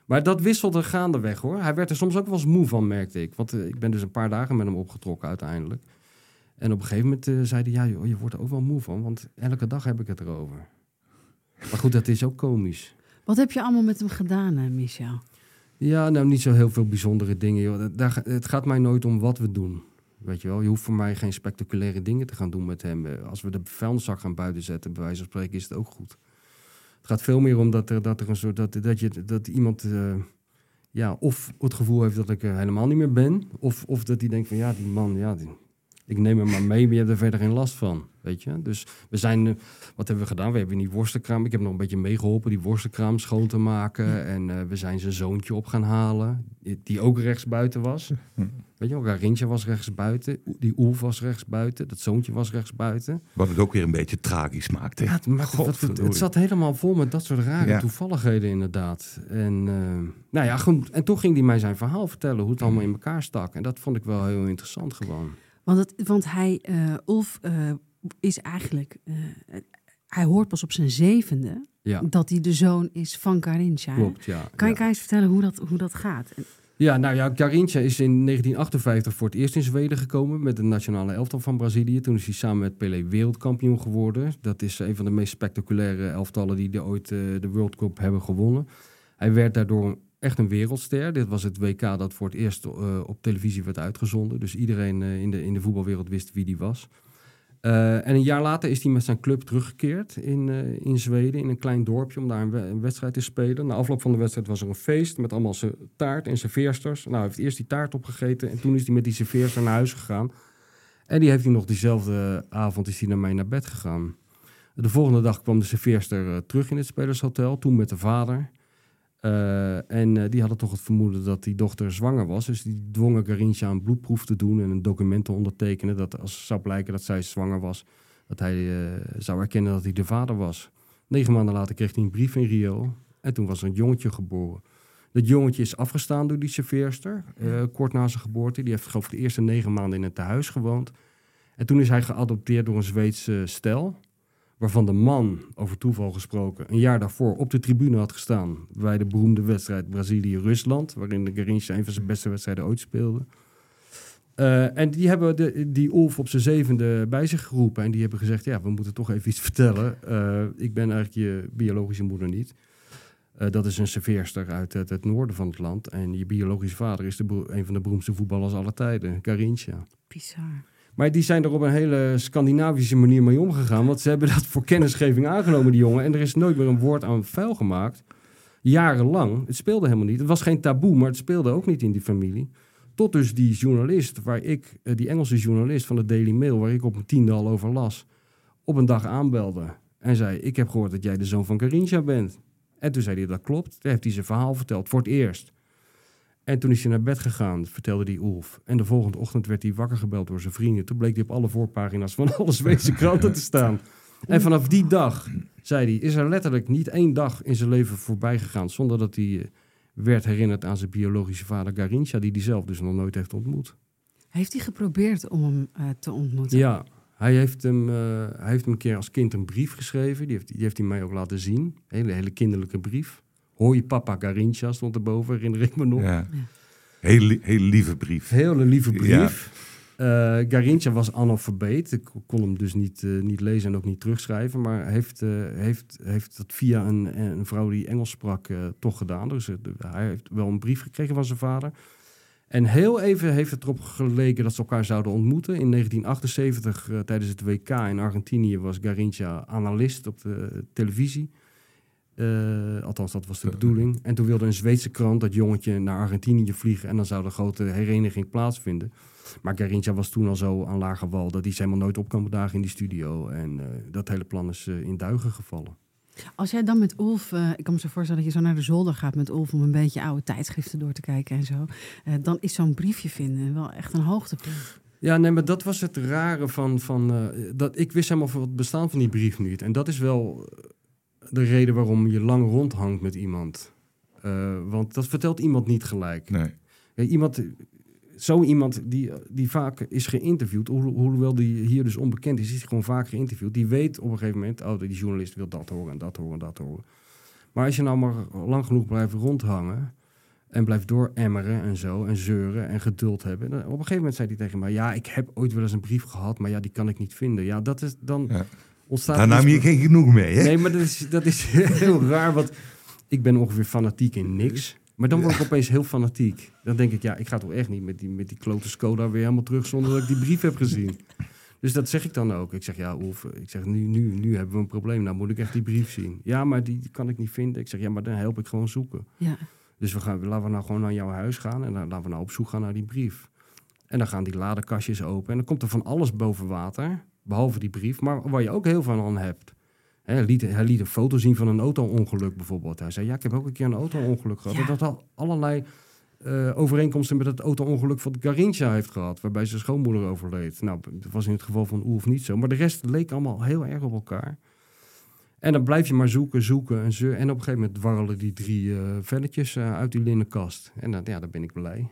Maar dat wisselde gaandeweg hoor. Hij werd er soms ook wel eens moe van, merkte ik. Want ik ben dus een paar dagen met hem opgetrokken uiteindelijk. En op een gegeven moment zei hij: Ja, joh, je wordt er ook wel moe van. Want elke dag heb ik het erover. Maar goed, dat is ook komisch. Wat heb je allemaal met hem gedaan, hè, Michel? Ja, nou niet zo heel veel bijzondere dingen. Joh. Daar, het gaat mij nooit om wat we doen. Weet je wel, je hoeft voor mij geen spectaculaire dingen te gaan doen met hem. Eh, Als we de vuilniszak gaan buiten zetten, bij wijze van spreken, is het ook goed. Het gaat veel meer om dat er, dat er een soort dat, dat, je, dat iemand eh, ja, of het gevoel heeft dat ik er helemaal niet meer ben, of, of dat hij denkt van ja, die man, ja, die, ik neem hem maar mee, maar je hebt er verder geen last van. Weet je? Dus we zijn, eh, wat hebben we gedaan? We hebben in die worstenkraam, ik heb nog een beetje meegeholpen, die worstenkraam schoon te maken. En eh, we zijn zijn zoontje op gaan halen, die, ook rechts buiten was. Weet je wel, Garintje was rechts buiten, die Oelf was rechts buiten, dat zoontje was rechts buiten. Wat het ook weer een beetje tragisch maakte. Ja, het, maakte- het, het zat helemaal vol met dat soort rare toevalligheden inderdaad. En, eh, nou ja, goed. en toen ging hij mij zijn verhaal vertellen, hoe het allemaal in elkaar stak. En dat vond ik wel heel interessant gewoon. Want, het, want hij, Ulf, eh, is eigenlijk... eh, hij hoort pas op zijn zevende Ja, dat hij de zoon is van Carinthia. hè? klopt, ja. Kan je, ja. eens vertellen hoe dat, hoe dat gaat? Ja, nou ja, Garrincha is in 1958 voor het eerst in Zweden gekomen met de nationale elftal van Brazilië. Toen is hij samen met Pelé wereldkampioen geworden. Dat is een van de meest spectaculaire elftallen die de ooit de World Cup hebben gewonnen. Hij werd daardoor echt een wereldster. Dit was het WK dat voor het eerst eh, op televisie werd uitgezonden. Dus iedereen eh, in, de, in de voetbalwereld wist wie die was. Eh, en een jaar later is hij met zijn club teruggekeerd in, in Zweden, in een klein dorpje, om daar een, we- een wedstrijd te spelen. Na afloop van de wedstrijd was er een feest met allemaal zijn taart en serveersters. Nou, hij heeft eerst die taart opgegeten en toen is hij met die serveerster naar huis gegaan. En die heeft hij nog diezelfde avond is hij naar mij naar bed gegaan. De volgende dag kwam de serveerster terug in het spelershotel, toen met de vader. Eh, en eh, die hadden toch het vermoeden dat die dochter zwanger was. Dus die dwongen Garintje een bloedproef te doen en een document te ondertekenen. Dat als het zou blijken dat zij zwanger was, dat hij eh, zou erkennen dat hij de vader was. Negen maanden later kreeg hij een brief in Rio. En toen was er een jongetje geboren. Dat jongetje is afgestaan door die serveerster, kort na zijn geboorte. Die heeft geloof ik de eerste negen maanden in het tehuis gewoond. En toen is hij geadopteerd door een Zweedse stel waarvan de man, over toeval gesproken, een jaar daarvoor op de tribune had gestaan bij de beroemde wedstrijd Brazilië-Rusland, waarin de Garrincha een van zijn beste wedstrijden ooit speelde. Eh, en die hebben de, die Ulf op zijn zevende bij zich geroepen en die hebben gezegd, ja, we moeten toch even iets vertellen. Eh, ik ben eigenlijk je biologische moeder niet. Eh, dat is een serveerster uit het, noorden van het land. En je biologische vader is de, een van de beroemdste voetballers aller tijden, Garrincha. Bizar. Maar die zijn er op een hele Scandinavische manier mee omgegaan. Want ze hebben dat voor kennisgeving aangenomen, die jongen. En er is nooit meer een woord aan vuil gemaakt. Jarenlang. Het speelde helemaal niet. Het was geen taboe, maar het speelde ook niet in die familie. Tot dus die journalist, waar ik, eh, die Engelse journalist van de Daily Mail, waar ik op een tiende al over las, op een dag aanbelde. En zei: Ik heb gehoord dat jij de zoon van Carincha bent. En toen zei hij: Dat klopt. Toen heeft hij zijn verhaal verteld voor het eerst. En toen is hij naar bed gegaan, vertelde die Ulf. En de volgende ochtend werd hij wakker gebeld door zijn vrienden. Toen bleek hij op alle voorpagina's van alle Zweedse kranten te staan. En vanaf die dag, zei hij, is er letterlijk niet één dag in zijn leven voorbij gegaan zonder dat hij eh, werd herinnerd aan zijn biologische vader Garincha, die hij zelf dus nog nooit heeft ontmoet. Heeft hij geprobeerd om hem eh, te ontmoeten? Ja, hij heeft, hem, eh, hij heeft hem een keer als kind een brief geschreven. Die heeft, die heeft hij mij ook laten zien. Een hele, hele kinderlijke brief. Je papa Garincha stond erboven, herinner ik me nog. Ja. Heel, li- heel lieve brief. Hele lieve brief. Eh Garincha was analfabeet. Ik kon hem dus niet, eh, niet lezen en ook niet terugschrijven. Maar heeft, eh, heeft, heeft dat via een, een vrouw die Engels sprak toch gedaan. Dus hij heeft wel een brief gekregen van zijn vader. En heel even heeft het erop geleken dat ze elkaar zouden ontmoeten. In 1978, eh, tijdens het WK in Argentinië, was Garincha analist op de televisie. Eh, althans, dat was de bedoeling. En toen wilde een Zweedse krant dat jongetje naar Argentinië vliegen. En dan zou de grote hereniging plaatsvinden. Maar Garincha was toen al zo aan lage wal dat hij helemaal nooit op kwam dagen in die studio. En eh, dat hele plan is eh, in duigen gevallen. Als jij dan met Ulf, eh, ik kan me zo voorstellen dat je zo naar de zolder gaat met Ulf om een beetje oude tijdschriften door te kijken en zo. eh, dan is zo'n briefje vinden wel echt een hoogtepunt. Ja, nee, maar dat was het rare van... van eh, dat, ik wist helemaal van het bestaan van die brief niet. En dat is wel de reden waarom je lang rondhangt met iemand. Eh, want dat vertelt iemand niet gelijk. Nee. Ja, iemand, zo iemand die, die vaak is geïnterviewd, hoewel hoewel die hier dus onbekend is, is gewoon vaak geïnterviewd. Die weet op een gegeven moment, oh, die journalist wil dat horen en dat horen en dat horen. Maar als je nou maar lang genoeg blijft rondhangen en blijft dooremmeren en zo en zeuren en geduld hebben. dan- op een gegeven moment zei hij tegen mij, ja, ik heb ooit wel eens een brief gehad, maar ja, die kan ik niet vinden. Ja, dat is dan Ja. Ontstaat... Daar nam iets- je geen genoeg mee, hè? Nee, maar dat is, dat is heel raar, want ik ben ongeveer fanatiek in niks. Maar dan word ik opeens heel fanatiek. Dan denk ik, ja, ik ga toch echt niet met die, met die klote Skoda weer helemaal terug zonder dat ik die brief heb gezien. Dus dat zeg ik dan ook. Ik zeg, ja, Oef, ik zeg, nu, nu, nu hebben we een probleem. Nou moet ik echt die brief zien. Ja, maar die kan ik niet vinden. Ik zeg, ja, maar dan help ik gewoon zoeken. Ja. Dus we gaan, laten we nou gewoon naar jouw huis gaan en dan laten we nou op zoek gaan naar die brief. En dan gaan die ladekastjes open en dan komt er van alles boven water, behalve die brief, maar waar je ook heel veel aan hebt. Hij liet, hij liet een foto zien van een auto-ongeluk bijvoorbeeld. Hij zei, ja, ik heb ook een keer een auto-ongeluk gehad. Ja. Dat had allerlei eh, overeenkomsten met het auto-ongeluk wat Garincha heeft gehad, waarbij zijn schoonmoeder overleed. Nou, dat was in het geval van Oelf niet zo, maar de rest leek allemaal heel erg op elkaar. En dan blijf je maar zoeken, zoeken en zeuren. En op een gegeven moment dwarrelen die drie eh velletjes eh, uit die linnenkast. En dan, ja, dan ben ik blij.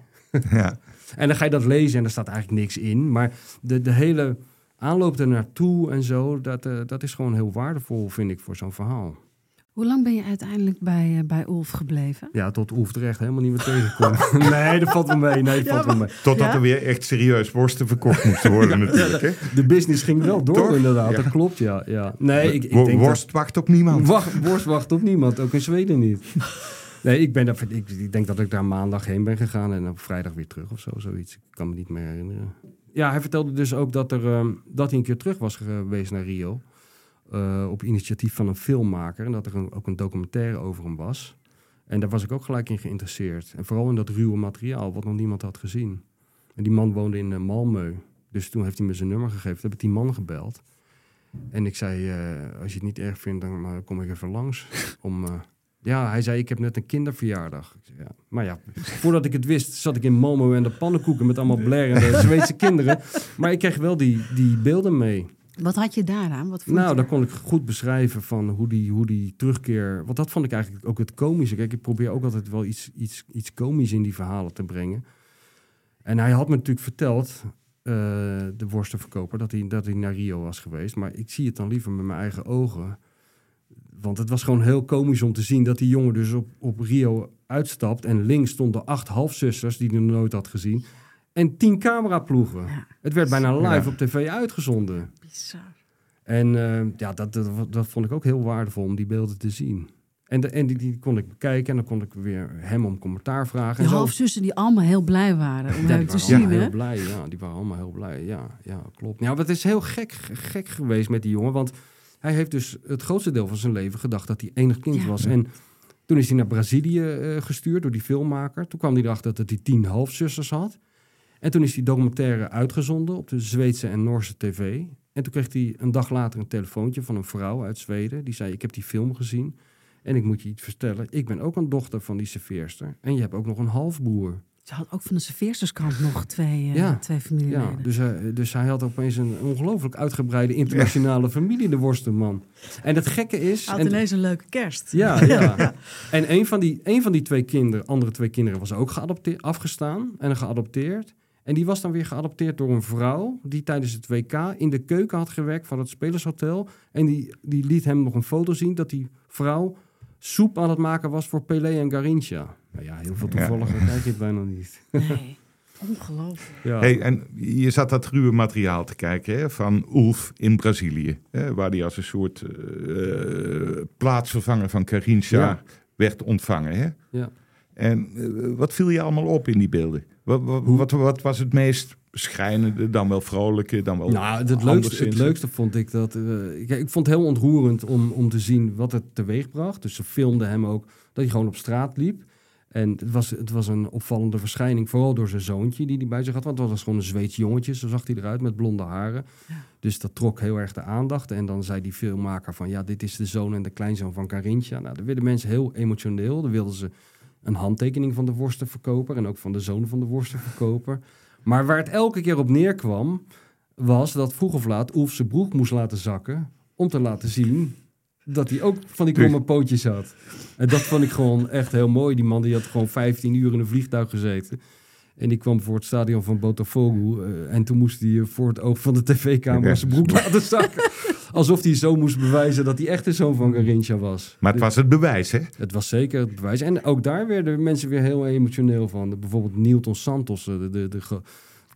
Ja. En dan ga je dat lezen en er staat eigenlijk niks in. Maar de, de hele aanloop er naartoe en zo, dat, eh, dat is gewoon heel waardevol, vind ik, voor zo'n verhaal. Hoe lang ben je uiteindelijk bij, eh, bij Ulf gebleven? Ja, tot Oef er echt helemaal niet meer tegenkomt. nee, dat valt wel mee. Nee, dat valt wel mee. Totdat Ja? er weer echt serieus worsten verkocht moesten worden natuurlijk. Hè? De business ging wel door, Toch? inderdaad. Ja. Dat klopt, ja. ja. Nee, ik, ik denk worst wacht op niemand. Wacht, worst wacht op niemand, ook in Zweden niet. Nee, ik, ben ik, denk dat ik daar maandag heen ben gegaan en op vrijdag weer terug of zo, zoiets. Ik kan me niet meer herinneren. Ja, hij vertelde dus ook dat, er, ehm, dat hij een keer terug was geweest naar Rio. eh, op initiatief van een filmmaker. En dat er ook een documentaire over hem was. En daar was ik ook gelijk in geïnteresseerd. En vooral in dat ruwe materiaal, wat nog niemand had gezien. En die man woonde in uh, Malmö. Dus toen heeft hij me zijn nummer gegeven. Toen heb ik die man gebeld. En ik zei, eh, als je het niet erg vindt, dan kom ik even langs. Om, ja, hij zei, ik heb net een kinderverjaardag. Ik zei, ja. Maar ja, voordat ik het wist, zat ik in Malmö en de pannenkoeken met allemaal blerende Zweedse kinderen. Maar ik kreeg wel die, die beelden mee. Wat had je daaraan? Wat vond Nou, dan kon ik goed beschrijven van hoe die, hoe die terugkeer... Want dat vond ik eigenlijk ook het komische. Kijk, ik probeer ook altijd wel iets, iets, iets komisch in die verhalen te brengen. En hij had me natuurlijk verteld, eh, de worstenverkoper, dat hij, dat hij naar Rio was geweest. Maar ik zie het dan liever met mijn eigen ogen. Want het was gewoon heel komisch om te zien dat die jongen dus op, op Rio uitstapt. En links stonden acht halfzusters die hij nog nooit had gezien. En tien cameraploegen. Ja. Het werd bijna live Ja. op tv uitgezonden. Bizar. En eh, ja, dat, dat, dat vond ik ook heel waardevol om die beelden te zien. En, de, en die, die kon ik bekijken en dan kon ik weer hem om commentaar vragen. Zo. halfzussen die allemaal heel blij waren om Ja, hem te zien, hè? heel blij. Ja, die waren allemaal heel blij. Ja, ja klopt. Ja, maar het is heel gek, gek geweest met die jongen. Want hij heeft dus het grootste deel van zijn leven gedacht dat hij enig kind Ja. was. En toen is hij naar Brazilië eh, gestuurd door die filmmaker. Toen kwam hij erachter dat hij tien halfzusters had. En toen is die documentaire uitgezonden op de Zweedse en Noorse tv. En toen kreeg hij een dag later een telefoontje van een vrouw uit Zweden. Die zei, ik heb die film gezien en ik moet je iets vertellen. Ik ben ook een dochter van die serveerster. En je hebt ook nog een halfbroer. Ze had ook van de serveersterskant nog twee, eh, Ja. twee familieleden. Ja, dus, hij, dus hij had opeens een ongelooflijk uitgebreide internationale familie, de worstenman. En het gekke is... Hij had en- ineens een leuke kerst. Ja, ja. En een van, die, een van die twee kinderen, andere twee kinderen, was ook geadopteerd, afgestaan en geadopteerd. En die was dan weer geadopteerd door een vrouw die tijdens het WK in de keuken had gewerkt van het Spelershotel. En die, die liet hem nog een foto zien dat die vrouw soep aan het maken was voor Pelé en Garincha. Nou ja, heel veel toevallig, kijk je het bijna niet. Nee, ongelooflijk. Ja. Hey, en je zat dat ruwe materiaal te kijken hè, van Ulf in Brazilië. Hè, waar hij als een soort eh, plaatsvervanger van Carincha Ja. werd ontvangen. Hè? Ja. En eh, wat viel je allemaal op in die beelden? Wat, wat, wat, wat was het meest schrijnende, dan wel vrolijke, dan wel Nou, het leukste, het leukste vond ik dat. eh, ik, ik vond het heel ontroerend om, om te zien wat het teweeg bracht. Dus ze filmden hem ook dat hij gewoon op straat liep. En het was, het was een opvallende verschijning, vooral door zijn zoontje die hij bij zich had. Want het was gewoon een Zweeds jongetje, zo zag hij eruit met blonde haren. Dus dat trok heel erg de aandacht. En dan zei die filmmaker van, ja, dit is de zoon en de kleinzoon van Carintja. Nou, daar werden mensen heel emotioneel. Dan wilden ze een handtekening van de worstenverkoper en ook van de zoon van de worstenverkoper. Maar waar het elke keer op neerkwam, was dat vroeg of laat Oef zijn broek moest laten zakken om te laten zien dat hij ook van die kromme pootjes had. En dat vond ik gewoon echt heel mooi. Die man die had gewoon 15 uur in een vliegtuig gezeten. En die kwam voor het stadion van Botafogo. eh, en toen moest hij eh, voor het oog van de tv-camera zijn broek laten zakken. Alsof hij zo moest bewijzen dat hij echt de zoon van Garincha was. Maar het was het bewijs, hè? Het was zeker het bewijs. En ook daar werden mensen weer heel emotioneel van. Bijvoorbeeld Nilton Santos, eh, de, de, de,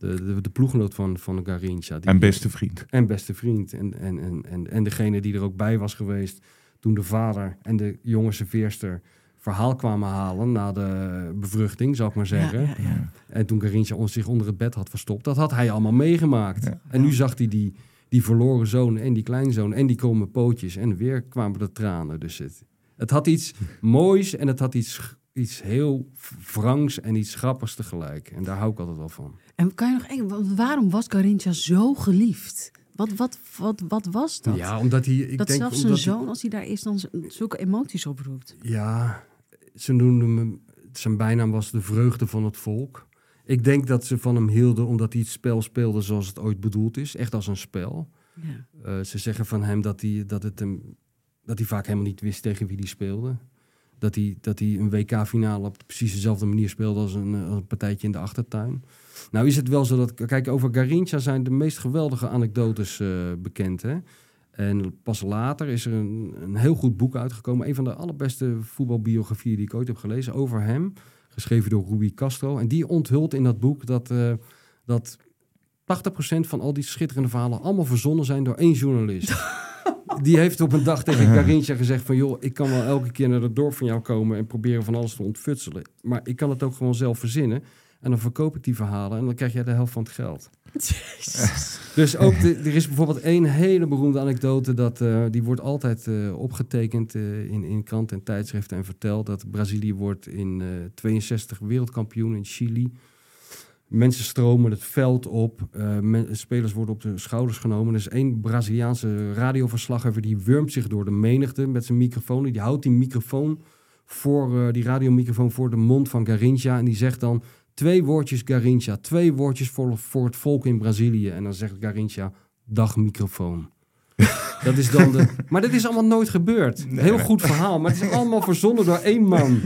de, de, de ploeggenoot van, van Garincha. Die- En beste vriend. en beste vriend. En, en, en, en, en degene die er ook bij was geweest toen de vader en de jonge serveerster verhaal kwamen halen na de bevruchting, zou ik maar zeggen. Ja, ja, ja. En toen Garincha ons zich onder het bed had verstopt, dat had hij allemaal meegemaakt. Ja. En nu zag hij die, die verloren zoon en die kleinzoon en die komen pootjes. En weer kwamen de tranen. Dus het, het had iets moois en het had iets, iets heel wrangs en iets grappigs tegelijk. En daar hou ik altijd wel van. En kan je nog één, wa- waarom was Carinthia zo geliefd? Wat, wat, wat, wat was dat? Ja, omdat hij... Ik dat denk zelfs zijn hij- zoon, als hij daar is, dan zulke emoties oproept. Ja, ze noemden hem... Zijn bijnaam was de vreugde van het volk. Ik denk dat ze van hem hielden omdat hij het spel speelde zoals het ooit bedoeld is. Echt als een spel. Ja. Eh, ze zeggen van hem dat hij, dat, het hem dat hij vaak helemaal niet wist tegen wie hij speelde. Dat hij, dat hij een WK-finale op precies dezelfde manier speelde als een, eh, een partijtje in de achtertuin. Nou is het wel zo dat... Kijk, over Garincha zijn de meest geweldige anekdotes eh, bekend. Hè? En pas later is er een, een heel goed boek uitgekomen. Een van de allerbeste voetbalbiografieën die ik ooit heb gelezen over hem. Geschreven door Ruby Castro. En die onthult in dat boek dat, eh, dat 80% van al die schitterende verhalen allemaal verzonnen zijn door één journalist. Die heeft op een dag tegen Carintja gezegd van... joh, ik kan wel elke keer naar het dorp van jou komen... en proberen van alles te ontfutselen. Maar ik kan het ook gewoon zelf verzinnen. En dan verkoop ik die verhalen en dan krijg jij de helft van het geld. Dus ook, de- er is bijvoorbeeld één hele beroemde anekdote... Dat, eh, die wordt altijd eh, opgetekend eh, in, in kranten en tijdschriften en verteld... dat Brazilië wordt in eh 62 wereldkampioen in Chili... Mensen stromen het veld op. eh, men- spelers worden op de schouders genomen. Er is één Braziliaanse radioverslaggever... die wurmt zich door de menigte met zijn microfoon. Die houdt die microfoon voor eh, die radiomicrofoon voor de mond van Garincha. En die zegt dan twee woordjes Garincha. Twee woordjes voor, voor het volk in Brazilië. En dan zegt Garincha, dag microfoon. dat is dan de... Maar dit is allemaal nooit gebeurd. Heel goed verhaal. Maar het is allemaal verzonnen door één man.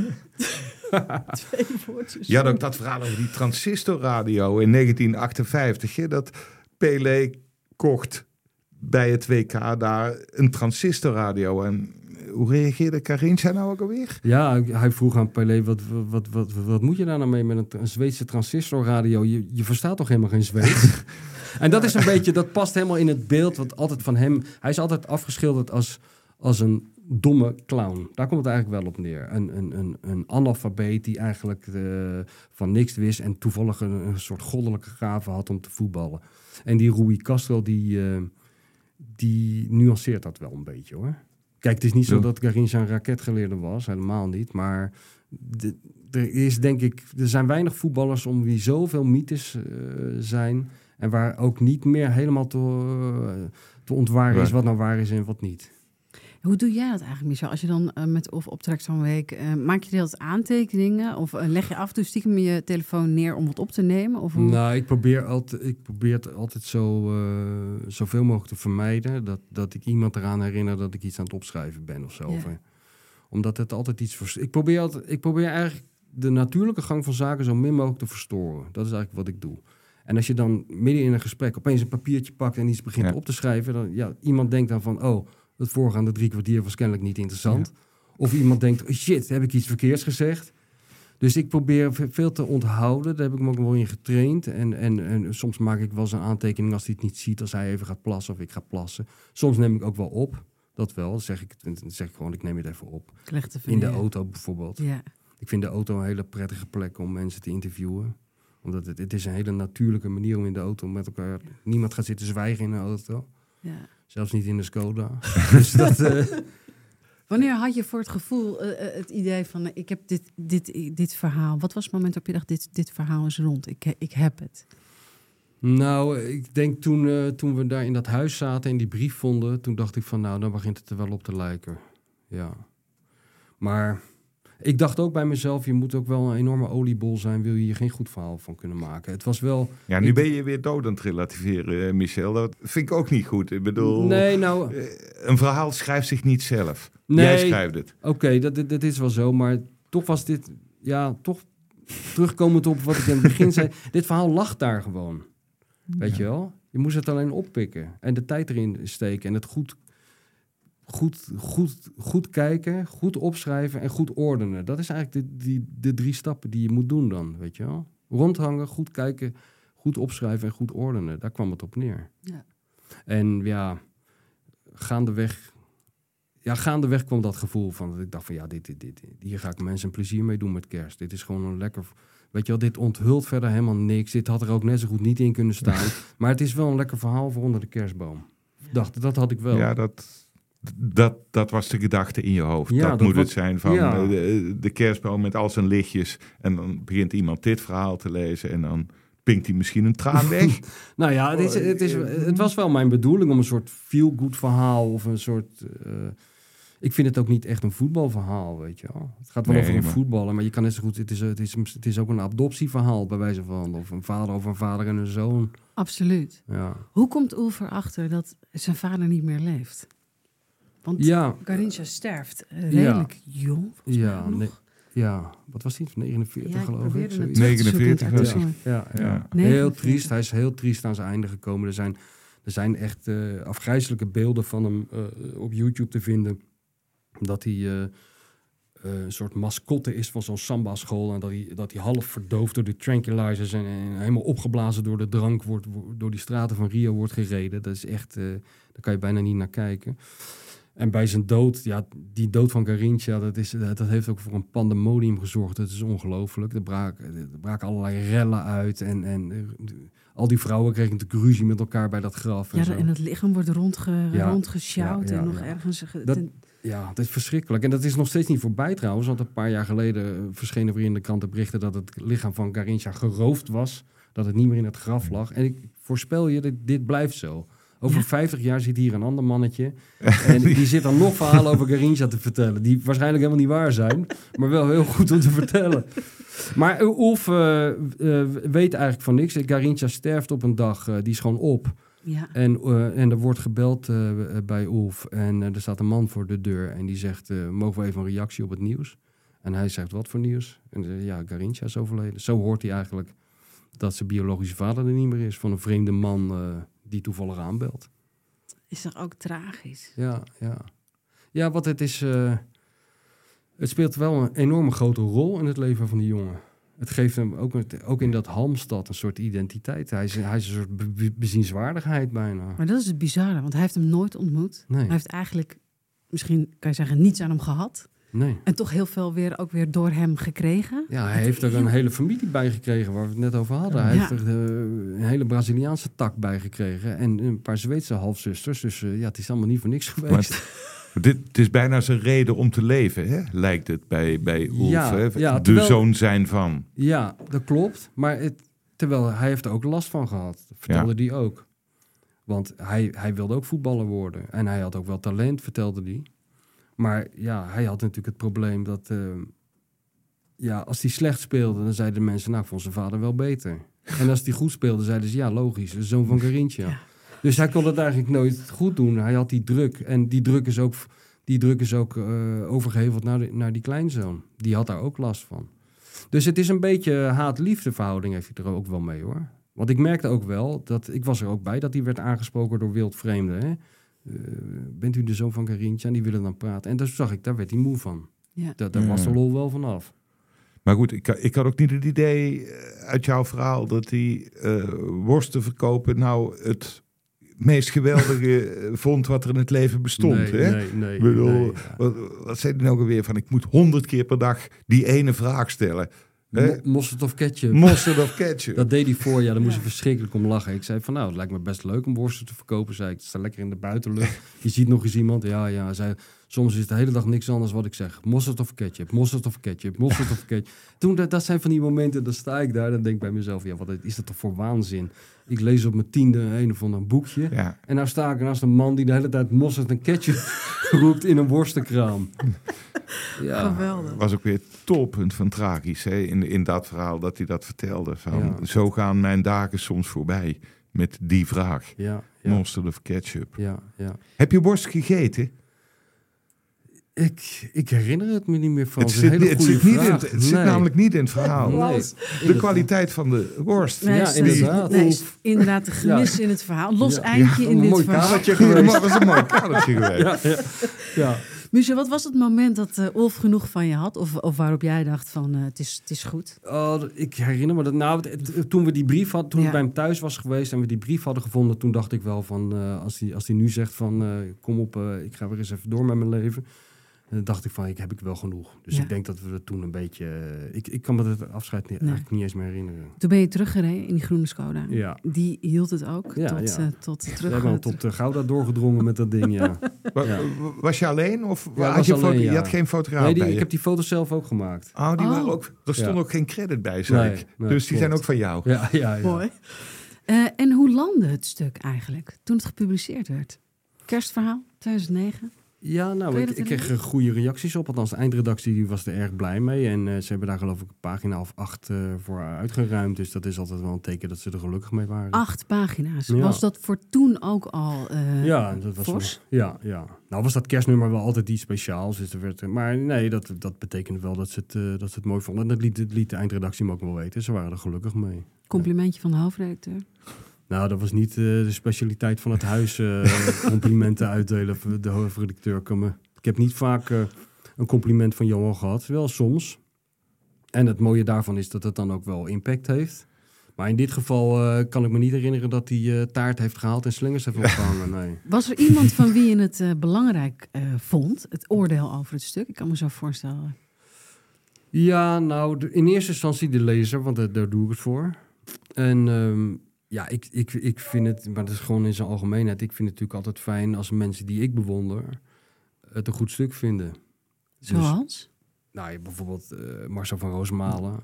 Twee woordjes. Je had ook dat verhaal over die transistorradio in 1958. Hè, dat Pelé kocht bij het WK daar een transistorradio. En hoe reageerde Carincha nou ook alweer? Ja, hij vroeg aan Pelé, wat, wat, wat, wat, wat moet je daar nou mee met een, een Zweedse transistorradio? Je, je verstaat toch helemaal geen Zweeds? en dat is een beetje, dat past helemaal in het beeld wat altijd van hem... Hij is altijd afgeschilderd als, als een domme clown. Daar komt het eigenlijk wel op neer. Een, een, een, een analfabeet die eigenlijk eh, van niks wist... en toevallig een, een soort goddelijke gave had om te voetballen. En die Rui Castro, die, eh, die nuanceert dat wel een beetje hoor. Kijk, het is niet zo dat Garincha een raketgeleerde was, helemaal niet. Maar de- er is denk ik, er zijn weinig voetballers om wie zoveel mythes eh, zijn. En waar ook niet meer helemaal te, te ontwaren is wat nou waar is en wat niet. Hoe doe jij dat eigenlijk, Michel? Als je dan eh, met of optrekt zo'n week, eh, maak je dat aantekeningen? Of eh, leg je af en toe stiekem je telefoon neer om wat op te nemen? Of hoe? Nou, ik probeer, altijd, ik probeer het altijd zo, eh, zoveel mogelijk te vermijden. Dat, dat ik iemand eraan herinner dat ik iets aan het opschrijven ben of zo. Ja. Omdat het altijd iets... Ik probeer, altijd, ik probeer eigenlijk de natuurlijke gang van zaken zo min mogelijk te verstoren. Dat is eigenlijk wat ik doe. En als je dan midden in een gesprek opeens een papiertje pakt en iets begint Ja. op te schrijven, dan ja, iemand denkt dan van, oh, het voorgaande drie kwartier was kennelijk niet interessant. Of iemand denkt, oh, shit, heb ik iets verkeers gezegd? Dus ik probeer ve- veel te onthouden. Daar heb ik me ook wel in getraind. En, en, en soms maak ik wel eens een aantekening als hij het niet ziet, als hij even gaat plassen of ik ga plassen. Soms neem ik ook wel op. Dat wel. Dan zeg ik, dan zeg ik gewoon, ik neem het even op. In de auto bijvoorbeeld. Ja. Ik vind de auto een hele prettige plek om mensen te interviewen. Omdat het, het is een hele natuurlijke manier om in de auto met elkaar... Niemand gaat zitten zwijgen in een auto. Ja. Zelfs niet in de Skoda. dus dat... eh, Wanneer had je voor het gevoel eh, eh, het idee van, ik heb dit, dit, dit verhaal. Wat was het moment waarop je dacht, dit, dit verhaal is rond. Ik, ik heb het. Nou, ik denk toen, toen we daar in dat huis zaten en die brief vonden, toen dacht ik van nou, dan begint het er wel op te lijken. Ja. Maar ik dacht ook bij mezelf, je moet ook wel een enorme oliebol zijn, wil je hier geen goed verhaal van kunnen maken. Het was wel... Ja, nu Ik- ben je weer dood aan het relativeren, eh, Michel. Dat vind ik ook niet goed. Ik bedoel, Nee, nou, eh, een verhaal schrijft zich niet zelf. Nee. Jij schrijft het. oké, dat, dat, dat is wel zo, maar toch was dit, ja, toch terugkomend op wat ik in het begin zei, dit verhaal lag daar gewoon. Weet je wel? Je moest het alleen oppikken en de tijd erin steken en het goed, goed, goed, goed kijken, goed opschrijven en goed ordenen. Dat is eigenlijk de, die, de drie stappen die je moet doen dan, weet je wel? Rondhangen, goed kijken, goed opschrijven en goed ordenen. Daar kwam het op neer. Ja. En ja, gaandeweg, ja, gaandeweg kwam dat gevoel van dat ik dacht van ja, dit, dit, dit, hier ga ik mensen een plezier mee doen met kerst. Dit is gewoon een lekker, weet je wel, dit onthult verder helemaal niks. Dit had er ook net zo goed niet in kunnen staan. maar het is wel een lekker verhaal voor onder de kerstboom. Dacht, dat had ik wel. Ja, dat, dat, dat was de gedachte in je hoofd. Ja, dat, dat moet het zijn van ja. eh, de, de kerstboom met al zijn lichtjes. En dan begint iemand dit verhaal te lezen en dan pinkt hij misschien een traan weg. Nou ja, het, is, het, is, het was wel mijn bedoeling om een soort feel-good verhaal of een soort... eh, ik vind het ook niet echt een voetbalverhaal, weet je wel. Het gaat wel Nee, over een maar- voetballer, maar je kan net zo goed... Het is, het, is, het is ook een adoptieverhaal, bij wijze van. Of een vader over een vader en een zoon. Absoluut. Ja, Hoe komt Ulf erachter dat zijn vader niet meer leeft? Want ja, Garincha sterft redelijk jong. volgens ja, mij nog. nee, ja. Wat was die? 49 Ja, ik geloof ik. probeerde het zoiets. terug te zoeken in het 49 was artikel. Ja, ja. Ja. heel 49. triest. Hij is heel triest aan zijn einde gekomen. Er zijn, er zijn echt eh, afgrijzelijke beelden van hem eh, op YouTube te vinden. Dat hij eh, eh, een soort mascotte is van zo'n samba-school. En dat hij, dat hij half verdoofd door de tranquilizers en, en helemaal opgeblazen door de drank wordt, wo- door die straten van Rio wordt gereden. Dat is echt, eh, daar kan je bijna niet naar kijken. En bij zijn dood, ja, die dood van Garincha, dat, is, dat heeft ook voor een pandemonium gezorgd. Dat is ongelooflijk. Er braken, er braken allerlei rellen uit. En, en eh, al die vrouwen kregen natuurlijk ruzie met elkaar bij dat graf. En Ja, zo. en het lichaam wordt rondge, Ja. rondgesjouwd Ja, ja, en nog ja. ergens... ge- Dat- ten- Ja, dat is verschrikkelijk. En dat is nog steeds niet voorbij trouwens. Want een paar jaar geleden eh, verschenen weer in de kranten berichten... dat het lichaam van Garincha geroofd was. Dat het niet meer in het graf lag. En ik voorspel je, dat dit blijft zo. Over Ja. 50 jaar zit hier een ander mannetje. En die zit dan nog verhalen over Garincha te vertellen. Die waarschijnlijk helemaal niet waar zijn. Maar wel heel goed om te vertellen. Maar uh, Ulf eh, eh, weet eigenlijk van niks. Garincha sterft op een dag. eh, die is gewoon op. ja. En, eh, en er wordt gebeld eh, bij Ulf. En eh, er staat een man voor de deur. En die zegt, eh, mogen we even een reactie op het nieuws? En hij zegt, wat voor nieuws? En zegt, ja, Garincha is overleden. Zo hoort hij eigenlijk dat zijn biologische vader er niet meer is. Van een vreemde man eh, die toevallig aanbelt. Is toch ook tragisch? Ja, ja. Ja, wat het is... eh, het speelt wel een enorme grote rol in het leven van die jongen. Het geeft hem ook, ook in dat Halmstad een soort identiteit. Hij is, hij is een soort be- be- bezienswaardigheid bijna. Maar dat is het bizarre, want hij heeft hem nooit ontmoet. Nee, Hij heeft eigenlijk, misschien kan je zeggen, niets aan hem gehad. Nee. En toch heel veel weer ook weer door hem gekregen. Ja, hij heeft er een hele familie bij gekregen waar we het net over hadden. Hij Ja. heeft er eh, een hele Braziliaanse tak bij gekregen en een paar Zweedse halfzusters. Dus eh, ja, het is allemaal niet voor niks geweest. Dit het is bijna zijn reden om te leven, hè? lijkt het bij, bij Ulf. Ja, hè? ja, de terwijl- zoon zijn van. Ja, dat klopt. Maar het, terwijl hij heeft er ook last van gehad, vertelde hij ook. Want hij, hij wilde ook voetballer worden. En hij had ook wel talent, vertelde hij. Maar ja, hij had natuurlijk het probleem dat... eh, ja, als hij slecht speelde, dan zeiden de mensen... nou, ik vond zijn vader wel beter. En als hij goed speelde, zeiden ze... ja, logisch, de zoon van. Ja. Dus hij kon het eigenlijk nooit goed doen. Hij had die druk. En die druk is ook, die druk is ook eh, overgeheveld naar, de- naar die kleinzoon. Die had daar ook last van. Dus het is een beetje haat-liefde verhouding heeft hij er ook wel mee hoor. Want ik merkte ook wel, dat ik was er ook bij, dat hij werd aangesproken door wildvreemden. Hè? Eh, bent u de zoon van Carintje? En die willen dan praten. En daar zag ik, daar werd hij moe van. Ja. Da- daar was de lol wel vanaf. Maar goed, ik, ik had ook niet het idee eh, uit jouw verhaal dat die eh, worsten verkopen nou het meest geweldige vond wat er in het leven bestond. nee, hè? nee, nee. Ik bedoel, nee, ja. wat, wat zei hij nou alweer van? Ik moet honderd keer per dag die ene vraag stellen. Mo- Mosterd of ketchup? Mosterd of ketchup? Dat deed hij voor, ja, daar moest Ja. hij verschrikkelijk om lachen. Ik zei van, nou, het lijkt me best leuk om worsten te verkopen. Zei ik, het staat lekker in de buitenlucht. Je ziet nog eens iemand. Ja, ja, zei, soms is het de hele dag niks anders wat ik zeg. Mosterd of ketchup, mosterd of ketchup, mosterd of ketchup. Toen, dat, dat zijn van die momenten, dan sta ik daar. Dan denk ik bij mezelf, ja, wat is dat toch voor waanzin? Ik lees op mijn tiende een of ander boekje. Ja, En nou sta ik naast een man die de hele tijd mosterd en ketchup roept in een worstenkraam. Ja, Geweldig. was ook weer het toppunt van tragisch hè? In, in dat verhaal dat hij dat vertelde. Van, Ja. Zo gaan mijn dagen soms voorbij met die vraag. ja, ja, Mosterd of ketchup. ja, ja. Heb je worst gegeten? Ik, ik herinner het me niet meer van. Het zit, hele het goede zit, niet in, vraag. het zit Nee. namelijk niet in het verhaal. Nee. De kwaliteit van de worst. Nee, Ja, is- inderdaad. nee, inderdaad de gemis in het verhaal. Los Ja. eindje Ja, in een dit mooi verhaal. kadertje Ja, geweest. maar dat was een mooi kadertje geweest. Ja, ja. ja. Michel, wat was het moment dat eh Ulf genoeg van je had? Of, of waarop jij dacht van eh, het, is, het is goed? Oh, ik herinner me dat. Nou, het- het- toen we die brief hadden, toen Ja. ik bij hem thuis was geweest en we die brief hadden gevonden, toen dacht ik wel van, eh, als hij als die nu zegt van, eh, kom op, ik ga weer eens even door met mijn leven. Dan dacht ik van, ik heb ik wel genoeg. Dus Ja. ik denk dat we het toen een beetje... eh, ik, ik kan me het afscheid niet, Nee. eigenlijk niet eens meer herinneren. Toen ben je teruggereden in die groene Skoda. Ja. Die hield het ook Ja, tot, ja. eh, tot We terug. tot uh, Gouda doorgedrongen met dat ding, ja. Wa- Ja. Was je alleen of Ja, had was je, alleen, foto- ja. je had geen fotograaf Nee, die, bij ik je? heb die foto's zelf ook gemaakt. Oh, die Oh. waren ook, er stond Ja. ook geen credit bij, Nee, ik. nee, dus die klopt. zijn ook van jou. Ja, ja, ja. Mooi. Eh, en hoe landde het stuk eigenlijk toen het gepubliceerd werd? Kerstverhaal 2009. Ja, nou, ik, kreeg er goede reacties op. Althans, de eindredactie die was er erg blij mee. En eh, ze hebben daar geloof ik een pagina of acht eh, voor uitgeruimd. Dus dat is altijd wel een teken dat ze er gelukkig mee waren. Acht pagina's. Ja. Was dat voor toen ook al eh ja, dat was wel- ja, ja. Nou was dat kerstnummer wel altijd iets speciaals. Dus er werd, maar nee, dat, dat betekende wel dat ze, het, dat ze het mooi vonden. En dat liet, dat liet de eindredactie me ook wel weten. Ze waren er gelukkig mee. complimentje van de hoofdredacteur? Nou, dat was niet eh, de specialiteit van het huis. eh, complimenten uitdelen voor de hoofdredacteur. Ik, me- ik heb niet vaak eh, een compliment van Johan gehad. Wel soms. En het mooie daarvan is dat het dan ook wel impact heeft. Maar in dit geval kan ik me niet herinneren dat hij taart heeft gehaald en slingers heeft opgehangen. Nee. Was er iemand van wie je het belangrijk vond, het oordeel over het stuk? Ik kan me zo voorstellen. Ja, nou, in eerste instantie de lezer, want daar, daar doe ik het voor. En ehm, ja, ik, ik, ik vind het, maar dat is gewoon in zijn algemeenheid. Ik vind het natuurlijk altijd fijn als mensen die ik bewonder het een goed stuk vinden. Dus- Zoals? Nou, bijvoorbeeld eh, Marcel van Roosmalen,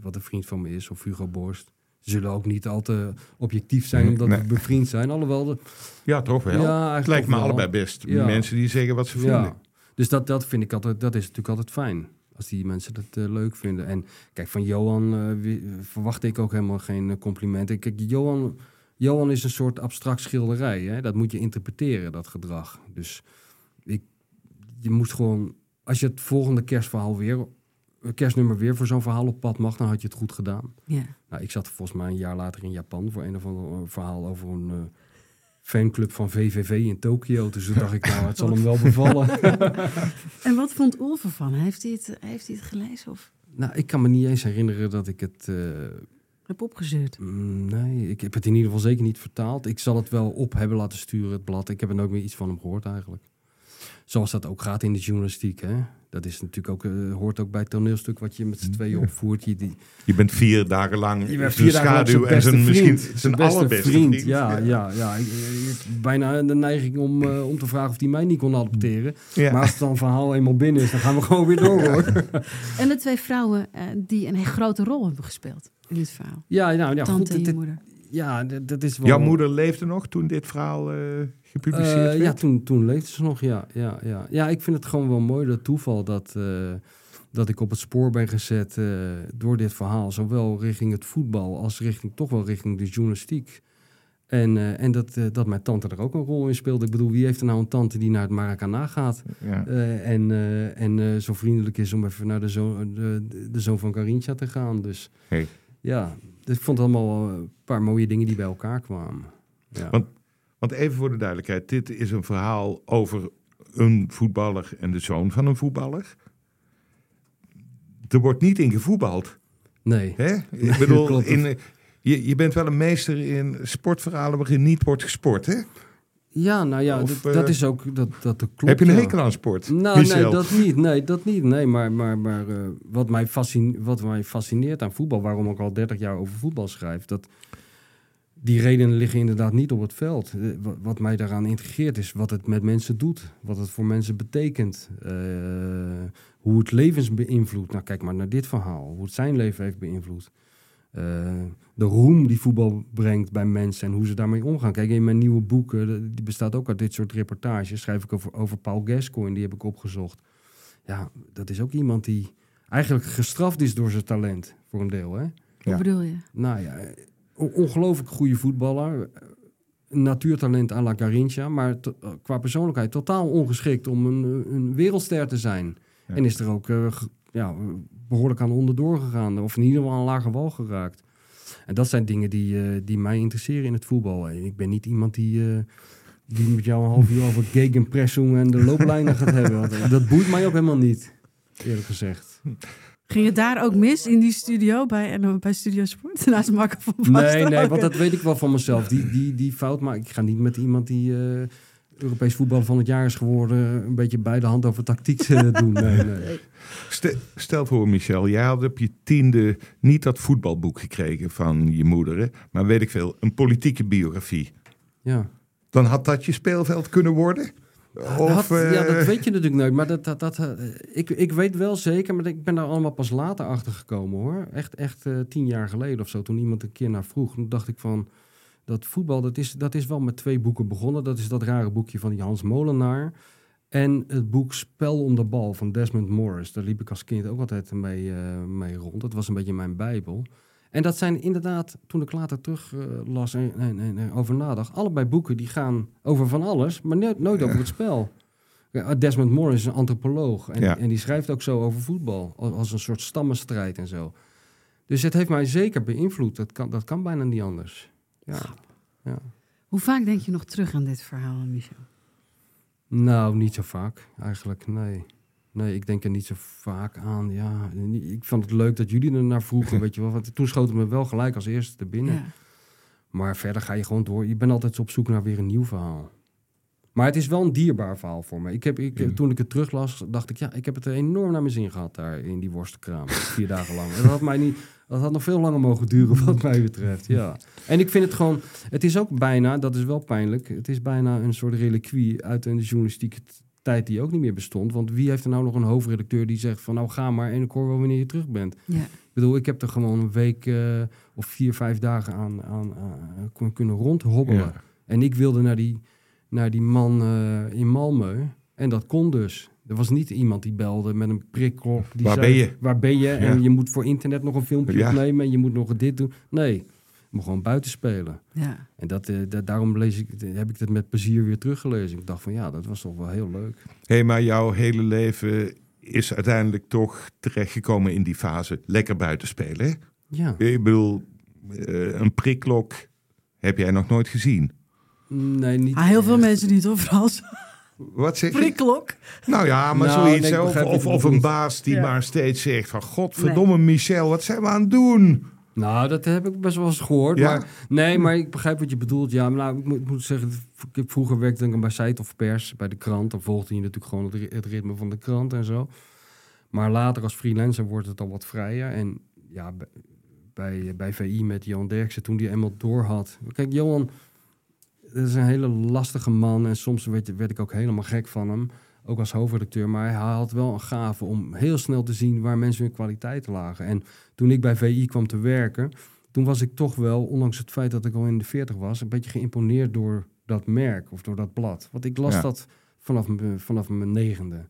wat een vriend van me is, of Hugo Borst. Ze zullen ook niet al te objectief zijn omdat nee. we bevriend zijn. Alhoewel, de, Ja, toch wel. Ja, het eigenlijk lijkt me allebei best. Ja. Mensen die zeggen wat ze vinden. ja. Dus dat, dat vind ik altijd, dat is natuurlijk altijd fijn. Als die mensen dat eh, leuk vinden. En kijk, van Johan wie- verwacht ik ook helemaal geen eh, complimenten. Kijk, Johan, Johan is een soort abstract schilderij. Hè? Dat moet je interpreteren, dat gedrag. Dus ik, je moet gewoon, als je het volgende kerstverhaal weer, kerstnummer weer voor zo'n verhaal op pad mag, dan had je het goed gedaan. Ja. Nou, ik zat volgens mij een jaar later in Japan voor een of ander verhaal over een fanclub van VVV in Tokio. Dus toen dacht ik, nou, het zal hem wel bevallen. En wat vond Ulf ervan? Heeft hij het, heeft hij het gelezen of nou, ik kan me niet eens herinneren dat ik het... eh, heb opgezeurd? mm, nee, ik heb het in ieder geval zeker niet vertaald. Ik zal het wel op hebben laten sturen, het blad. Ik heb er nooit meer iets van hem gehoord eigenlijk. Zoals dat ook gaat in de journalistiek, hè. Dat is natuurlijk ook, eh, hoort ook bij het toneelstuk wat je met z'n tweeën opvoert. Je, die, Je bent vier dagen lang Je bent zijn vier dagen lang schaduw zijn en zijn beste misschien vriend. zijn beste allerbeste vriend. vriend. Ja, ja, ja. Ik, ik heb bijna de neiging om, eh, om te vragen of hij mij niet kon adopteren. Ja. Maar als het dan verhaal eenmaal binnen is, dan gaan we gewoon weer door hoor. En de twee vrouwen eh, die een hele grote rol hebben gespeeld in dit verhaal. Ja, nou ja, Tante goed. en het- je het- moeder. Ja, dat is wel... Jouw moeder leefde nog toen dit verhaal eh, gepubliceerd Eh, werd? ja, toen, toen leefde ze nog, ja, ja, ja. Ja, ik vind het gewoon wel mooi, dat toeval, dat, eh, dat ik op het spoor ben gezet door dit verhaal. Zowel richting het voetbal als richting, toch wel richting de journalistiek. En, en dat, dat mijn tante er ook een rol in speelde. Ik bedoel, wie heeft er nou een tante die naar het Maracana gaat? Ja. en en zo vriendelijk is om even naar de zoon, de, de, zoon van Carinthia te gaan. Dus Hey. Ja, dus ik vond het allemaal een paar mooie dingen die bij elkaar kwamen. Ja. Want- Want even voor de duidelijkheid, dit is een verhaal over een voetballer en de zoon van een voetballer. Er wordt niet in gevoetbald. nee. Hè? Ik bedoel, in, je, je bent wel een meester in sportverhalen waarin niet wordt gesport. Hè? Ja, nou ja, Of, dat, dat eh, is ook, dat, dat klopt. Heb je een ja. hekel aan sport? Nou, Michel? nee, dat niet. Nee, dat niet. Nee, maar, maar, maar eh, wat, mij fascine, wat mij fascineert aan voetbal, waarom ik al 30 jaar over voetbal schrijf, dat die redenen liggen inderdaad niet op het veld. Eh, Wat, wat mij daaraan integreert is wat het met mensen doet, wat het voor mensen betekent, hoe het levens beïnvloedt. Nou, kijk maar naar dit verhaal, hoe het zijn leven heeft beïnvloed. Eh, de roem die voetbal brengt bij mensen en hoe ze daarmee omgaan. Kijk, in mijn nieuwe boek, eh, die bestaat ook uit dit soort reportages, schrijf ik over, over Paul Gascoigne, die heb ik opgezocht. Ja, dat is ook iemand die eigenlijk gestraft is door zijn talent, voor een deel. Hè? Hoe Ja. bedoel je? Nou ja, on- ongelooflijk goede voetballer. Een natuurtalent à la Garincha, maar to- eh, qua persoonlijkheid totaal ongeschikt om een, eh, een wereldster te zijn. Ja. En is er ook eh, ja, behoorlijk aan onderdoor gegaan, of in ieder geval aan lage wal geraakt. En dat zijn dingen die, eh, die mij interesseren in het voetbal. En ik ben niet iemand die, eh, die met jou een half uur over gegenpressing en de looplijnen gaat hebben. Want dat boeit mij ook helemaal niet, eerlijk gezegd. Ging het daar ook mis in die studio bij, en, eh, bij Studio Sport? Naast Marco van Basten Nee, nee, want dat weet ik wel van mezelf. Die, die, die fout, maar ik ga niet met iemand die eh, Europees voetbal van het jaar is geworden, een beetje bij de hand over tactiek eh, doen. Nee, nee. Stel, stel voor, Michel, jij had op je tiende niet dat voetbalboek gekregen van je moeder, hè, maar weet ik veel, een politieke biografie. Ja. Dan had dat je speelveld kunnen worden? Of, Dat- ja, eh, dat weet je natuurlijk nooit. Maar dat, dat, dat, eh, ik, ik weet wel zeker, maar ik ben daar allemaal pas later achter gekomen hoor. Echt, echt eh, tien jaar geleden of zo, toen iemand een keer naar vroeg. Toen dacht ik van, dat voetbal, dat is, dat is wel met twee boeken begonnen. Dat is dat rare boekje van die Hans Molenaar. En het boek Spel om de Bal van Desmond Morris. Daar liep ik als kind ook altijd mee, eh, mee rond. Dat was een beetje mijn bijbel. En dat zijn inderdaad, toen ik later terug eh, las en, en, en, en over nadacht... allebei boeken die gaan over van alles, maar nooit, nooit over het spel. Desmond Morris is een antropoloog. En, Ja. en die schrijft ook zo over voetbal. Als, als een soort stammenstrijd en zo. Dus het heeft mij zeker beïnvloed. Dat kan, dat kan bijna niet anders. Ja. ja. Hoe vaak denk je nog terug aan dit verhaal, Michel? Nou, niet zo vaak eigenlijk, nee. Nee, ik denk er niet zo vaak aan. Ja, ik vond het leuk dat jullie er naar vroegen, weet je wel. Want toen schoot het me wel gelijk als eerste er binnen. Ja. Maar verder ga je gewoon door. Je bent altijd op zoek naar weer een nieuw verhaal. Maar het is wel een dierbaar verhaal voor me. Ik heb, ik, Ja. Toen ik het teruglas, dacht ik, ja, ik heb het er enorm naar mijn zin gehad daar in die worstenkraam. Vier dagen lang. En dat had mij niet. Dat had nog veel langer mogen duren, wat mij betreft. Ja. En ik vind het gewoon. Het is ook bijna, dat is wel pijnlijk. Het is bijna een soort reliquie uit een journalistieke tijd die ook niet meer bestond. Want wie heeft er nou nog een hoofdredacteur die zegt van nou ga maar en ik hoor wel wanneer je terug bent. Ja. Ik bedoel, ik heb er gewoon een week eh, of vier, vijf dagen aan, aan, kun- kunnen rondhobbelen. Ja. En ik wilde naar die, naar die man eh, in Malmö. En dat kon dus. Er was niet iemand die belde met een prikklok. Die Waar zei, ben je? Waar ben je? En Ja. je moet voor internet nog een filmpje Ja. opnemen. En je moet nog dit doen. Nee, je moet gewoon buiten spelen. Ja. En dat, eh, da- daarom lees ik, heb ik het met plezier weer teruggelezen. Ik dacht van ja, dat was toch wel heel leuk. Hé, maar jouw hele leven is uiteindelijk toch terechtgekomen in die fase lekker buiten spelen. Hè? Ja. Ik bedoel, eh, een prikklok heb jij nog nooit gezien. Nee, niet Ah, heel veel echt. mensen niet, hoor. Vooral zo'n Wat zeg. Nou ja, maar Nou, zoiets. nee, of, of, een baas die Ja. maar steeds zegt van... Godverdomme Michel, wat zijn we aan het doen? Nou, dat heb ik best wel eens gehoord. Ja. Maar, nee, maar ik begrijp wat je bedoelt. Ja, maar nou, ik moet, ik moet zeggen, ik heb vroeger werkte ik bij Site of Pers, bij de krant. Dan volgde je natuurlijk gewoon het, ri- het ritme van de krant en zo. Maar later als freelancer wordt het al wat vrijer. En ja, bij, bij, bij VI met Johan Derksen, toen die eenmaal door had. Kijk, Johan, dat is een hele lastige man. En soms werd, werd ik ook helemaal gek van hem. Ook als hoofdredacteur. Maar hij had wel een gave om heel snel te zien waar mensen hun kwaliteiten lagen. En toen ik bij VI kwam te werken, toen was ik toch wel, ondanks het feit dat ik al in de 40 was, een beetje geïmponeerd door dat merk of door dat blad. Want ik las Ja. dat vanaf, mijn- vanaf mijn negende.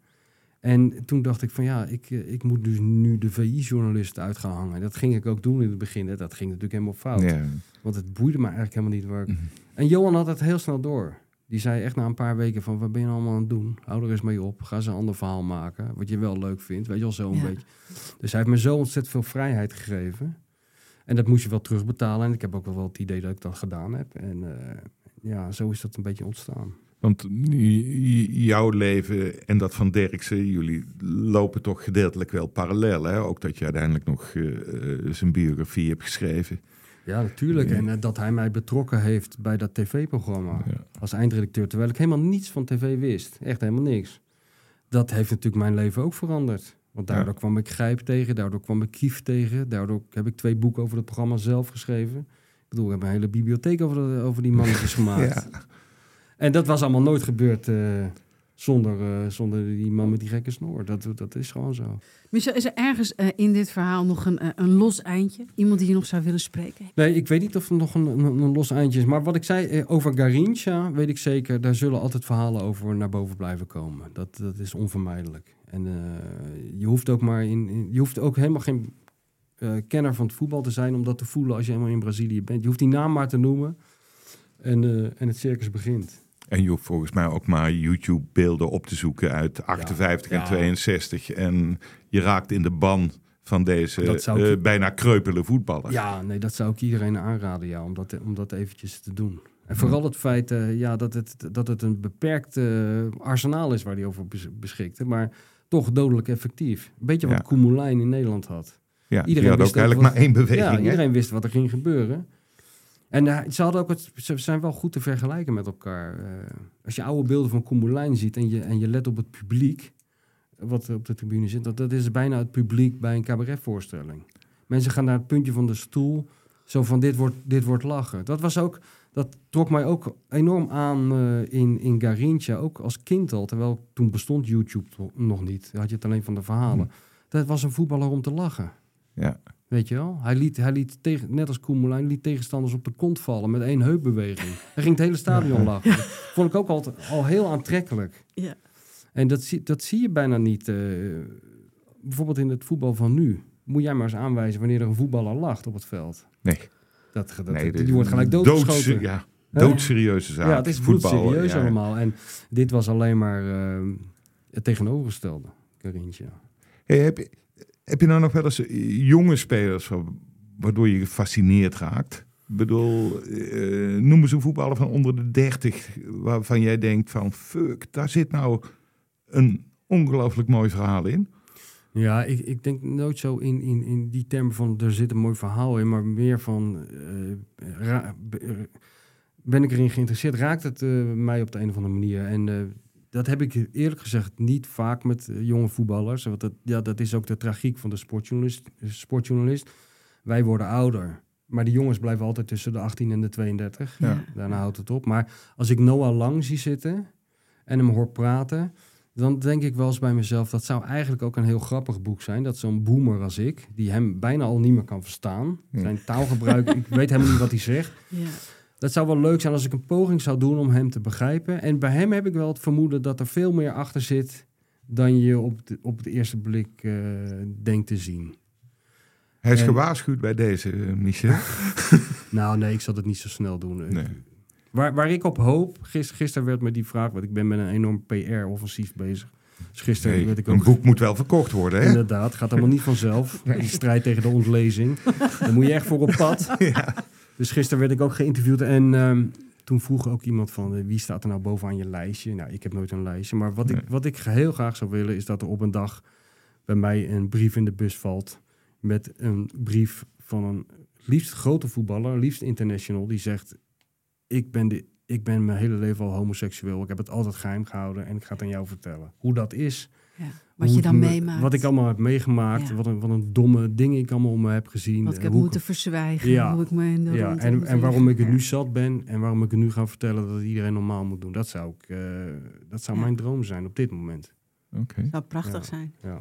En toen dacht ik van ja, ik, eh, ik moet dus nu de VI-journalist uit gaan hangen. Dat ging ik ook doen in het begin. Hè. Dat ging natuurlijk helemaal fout. Ja. Want het boeide me eigenlijk helemaal niet waar ik... Mhm. En Johan had het heel snel door. Die zei echt na een paar weken van, wat ben je nou allemaal aan het doen? Hou er eens mee op. Ga eens een ander verhaal maken. Wat je wel leuk vindt. Weet je wel, zo een Ja. beetje. Dus hij heeft me zo ontzettend veel vrijheid gegeven. En dat moest je wel terugbetalen. En ik heb ook wel het idee dat ik dat gedaan heb. En eh, ja, zo is dat een beetje ontstaan. Want jouw leven en dat van Derksen, jullie lopen toch gedeeltelijk wel parallel. Hè? Ook dat je uiteindelijk nog eh, eh, zijn biografie hebt geschreven. Ja, natuurlijk. Ja. En eh, dat hij mij betrokken heeft bij dat tv-programma. Ja. als eindredacteur, terwijl ik helemaal niets van tv wist. Echt helemaal niks. Dat heeft natuurlijk mijn leven ook veranderd. Want daardoor Ja. kwam ik Grijp tegen, daardoor kwam ik Kief tegen. Daardoor heb ik twee boeken over het programma zelf geschreven. Ik bedoel, ik heb een hele bibliotheek over, de- over die mannetjes gemaakt. En dat was allemaal nooit gebeurd eh, zonder, eh, zonder die man met die gekke snor. Dat, dat is gewoon zo. Michel, is er ergens eh, in dit verhaal nog een, eh, een los eindje? Iemand die je nog zou willen spreken? Nee, ik weet niet of er nog een, een, een los eindje is. Maar wat ik zei over Garincha, weet ik zeker. Daar zullen altijd verhalen over naar boven blijven komen. Dat, dat is onvermijdelijk. En je hoeft ook maar in, in- je hoeft ook helemaal geen kenner van het voetbal te zijn om dat te voelen als je helemaal in Brazilië bent. Je hoeft die naam maar te noemen en, en het circus begint. En je hoeft volgens mij ook maar YouTube-beelden op te zoeken uit 58 en ja. 62. En je raakt in de ban van deze ik- eh, bijna kreupele voetballer. Ja, nee, dat zou ik iedereen aanraden, ja, om, dat, om dat eventjes te doen. En vooral het feit eh, ja, dat, het, dat het een beperkt eh, arsenaal is waar hij over bes- beschikte, maar toch dodelijk effectief. Een beetje wat Ja. Koen Moulijn in Nederland had. Ja, die Iedereen had ook wist ook eigenlijk wat- maar één beweging. ja, hè? iedereen wist wat er ging gebeuren. En eh, ze, hadden ook het, ze zijn wel goed te vergelijken met elkaar. Eh, als je oude beelden van Koen Moulijn ziet en je, en je let op het publiek, wat er op de tribune zit, dat, dat is bijna het publiek bij een cabaretvoorstelling. Mensen gaan naar het puntje van de stoel, zo van dit wordt, dit wordt lachen. Dat was ook, dat trok mij ook enorm aan eh, in, in Garincha, ook als kind al. Terwijl toen bestond YouTube nog niet, had je het alleen van de verhalen. Dat was een voetballer om te lachen. Ja. Weet je wel? Hij liet, hij liet tegen, net als Koen Moulijn, liet tegenstanders op de kont vallen met één heupbeweging. Hij ging het hele stadion lachen. Vond ik ook altijd al heel aantrekkelijk. Ja. En dat, zie- dat zie je bijna niet. eh, bijvoorbeeld in het voetbal van nu. Moet jij maar eens aanwijzen wanneer er een voetballer lacht op het veld. Nee. Dat, dat, nee, die wordt gelijk doodgeschoten. doodse- Ja, doodserieuze zaak. ja, het is Voetbal, serieus ja. allemaal. En dit was alleen maar eh, het tegenovergestelde, Carintje. Hey, heb, je, heb je nou nog wel eens eh, jonge spelers wa- waardoor je gefascineerd raakt? Ik bedoel, eh, noem eens een voetballer van onder de 30 waarvan jij denkt van fuck, daar zit nou een ongelooflijk mooi verhaal in. Ja, ik, ik denk nooit zo in, in, in die termen van er zit een mooi verhaal in, maar meer van eh, ben ik erin geïnteresseerd? Raakt het mij op de een of andere manier? En dat heb ik eerlijk gezegd niet vaak met eh, jonge voetballers. Want dat, ja, dat is ook de tragiek van de sportjournalist, eh, sportjournalist. Wij worden ouder, maar die jongens blijven altijd tussen de 18 en de 32. Ja. Daarna houdt het op. Maar als ik Noah Lang zie zitten en hem hoor praten, dan denk ik wel eens bij mezelf, dat zou eigenlijk ook een heel grappig boek zijn. Dat zo'n boomer als ik, die hem bijna al niet meer kan verstaan, Ja. zijn taalgebruik, ik weet helemaal niet wat hij zegt. Ja. Dat zou wel leuk zijn als ik een poging zou doen om hem te begrijpen. En bij hem heb ik wel het vermoeden dat er veel meer achter zit dan je op de, op de eerste blik eh, denkt te zien. Hij is En- gewaarschuwd bij deze, eh, Michel. Nou, nee, ik zal het niet zo snel doen. Ik- Nee. Waar, waar ik op hoop, gis, gisteren werd me die vraag, want ik ben met een enorm PR-offensief bezig. Dus gisteren Nee, werd ik een ook boek moet wel verkocht worden, hè? Inderdaad, gaat allemaal niet vanzelf. Die strijd tegen de ontlezing. Daar moet je echt voor op pad. Dus gisteren werd ik ook geïnterviewd en ehm, toen vroeg ook iemand van eh, wie staat er nou bovenaan je lijstje? Nou, ik heb nooit een lijstje, maar wat, Nee. ik, wat ik heel graag zou willen is dat er op een dag bij mij een brief in de bus valt met een brief van een liefst grote voetballer, liefst international, die zegt ik ben, de, ik ben mijn hele leven al homoseksueel. Ik heb het altijd geheim gehouden en ik ga het aan jou vertellen. Hoe dat is, Ja. Wat je dan meemaakt. Wat ik allemaal heb meegemaakt. Ja. Wat, een, wat een domme dingen ik allemaal om me heb gezien. Wat ik eh, heb hoe moeten verzwijgen. Ja. Hoe ik me in de ja, en, en waarom ik het ja. nu zat ben en waarom ik het nu ga vertellen dat het iedereen normaal moet doen. Dat zou, ik, eh, dat zou Ja. mijn droom zijn op dit moment. Oké. Zou prachtig Ja. zijn. Ja.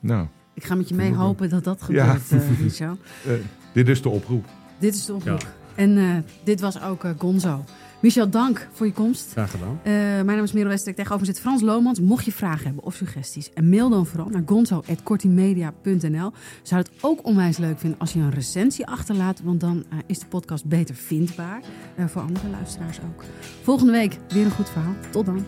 Nou, Ik ga met je mee hopen dat dat gebeurt, Ja. Michel. Eh, dit is de oproep. Dit is de oproep. En eh, dit was ook eh, Gonzo. Michel, dank voor je komst. Graag gedaan. Eh, mijn naam is Merel Wester. Tegenover zit Frans Lomans. Mocht je vragen hebben of suggesties, en mail dan vooral naar gonzo.kortimedia.nl. Zou het ook onwijs leuk vinden als je een recensie achterlaat, want dan eh, is de podcast beter vindbaar. eh, voor andere luisteraars ook. Volgende week weer een goed verhaal. Tot dan.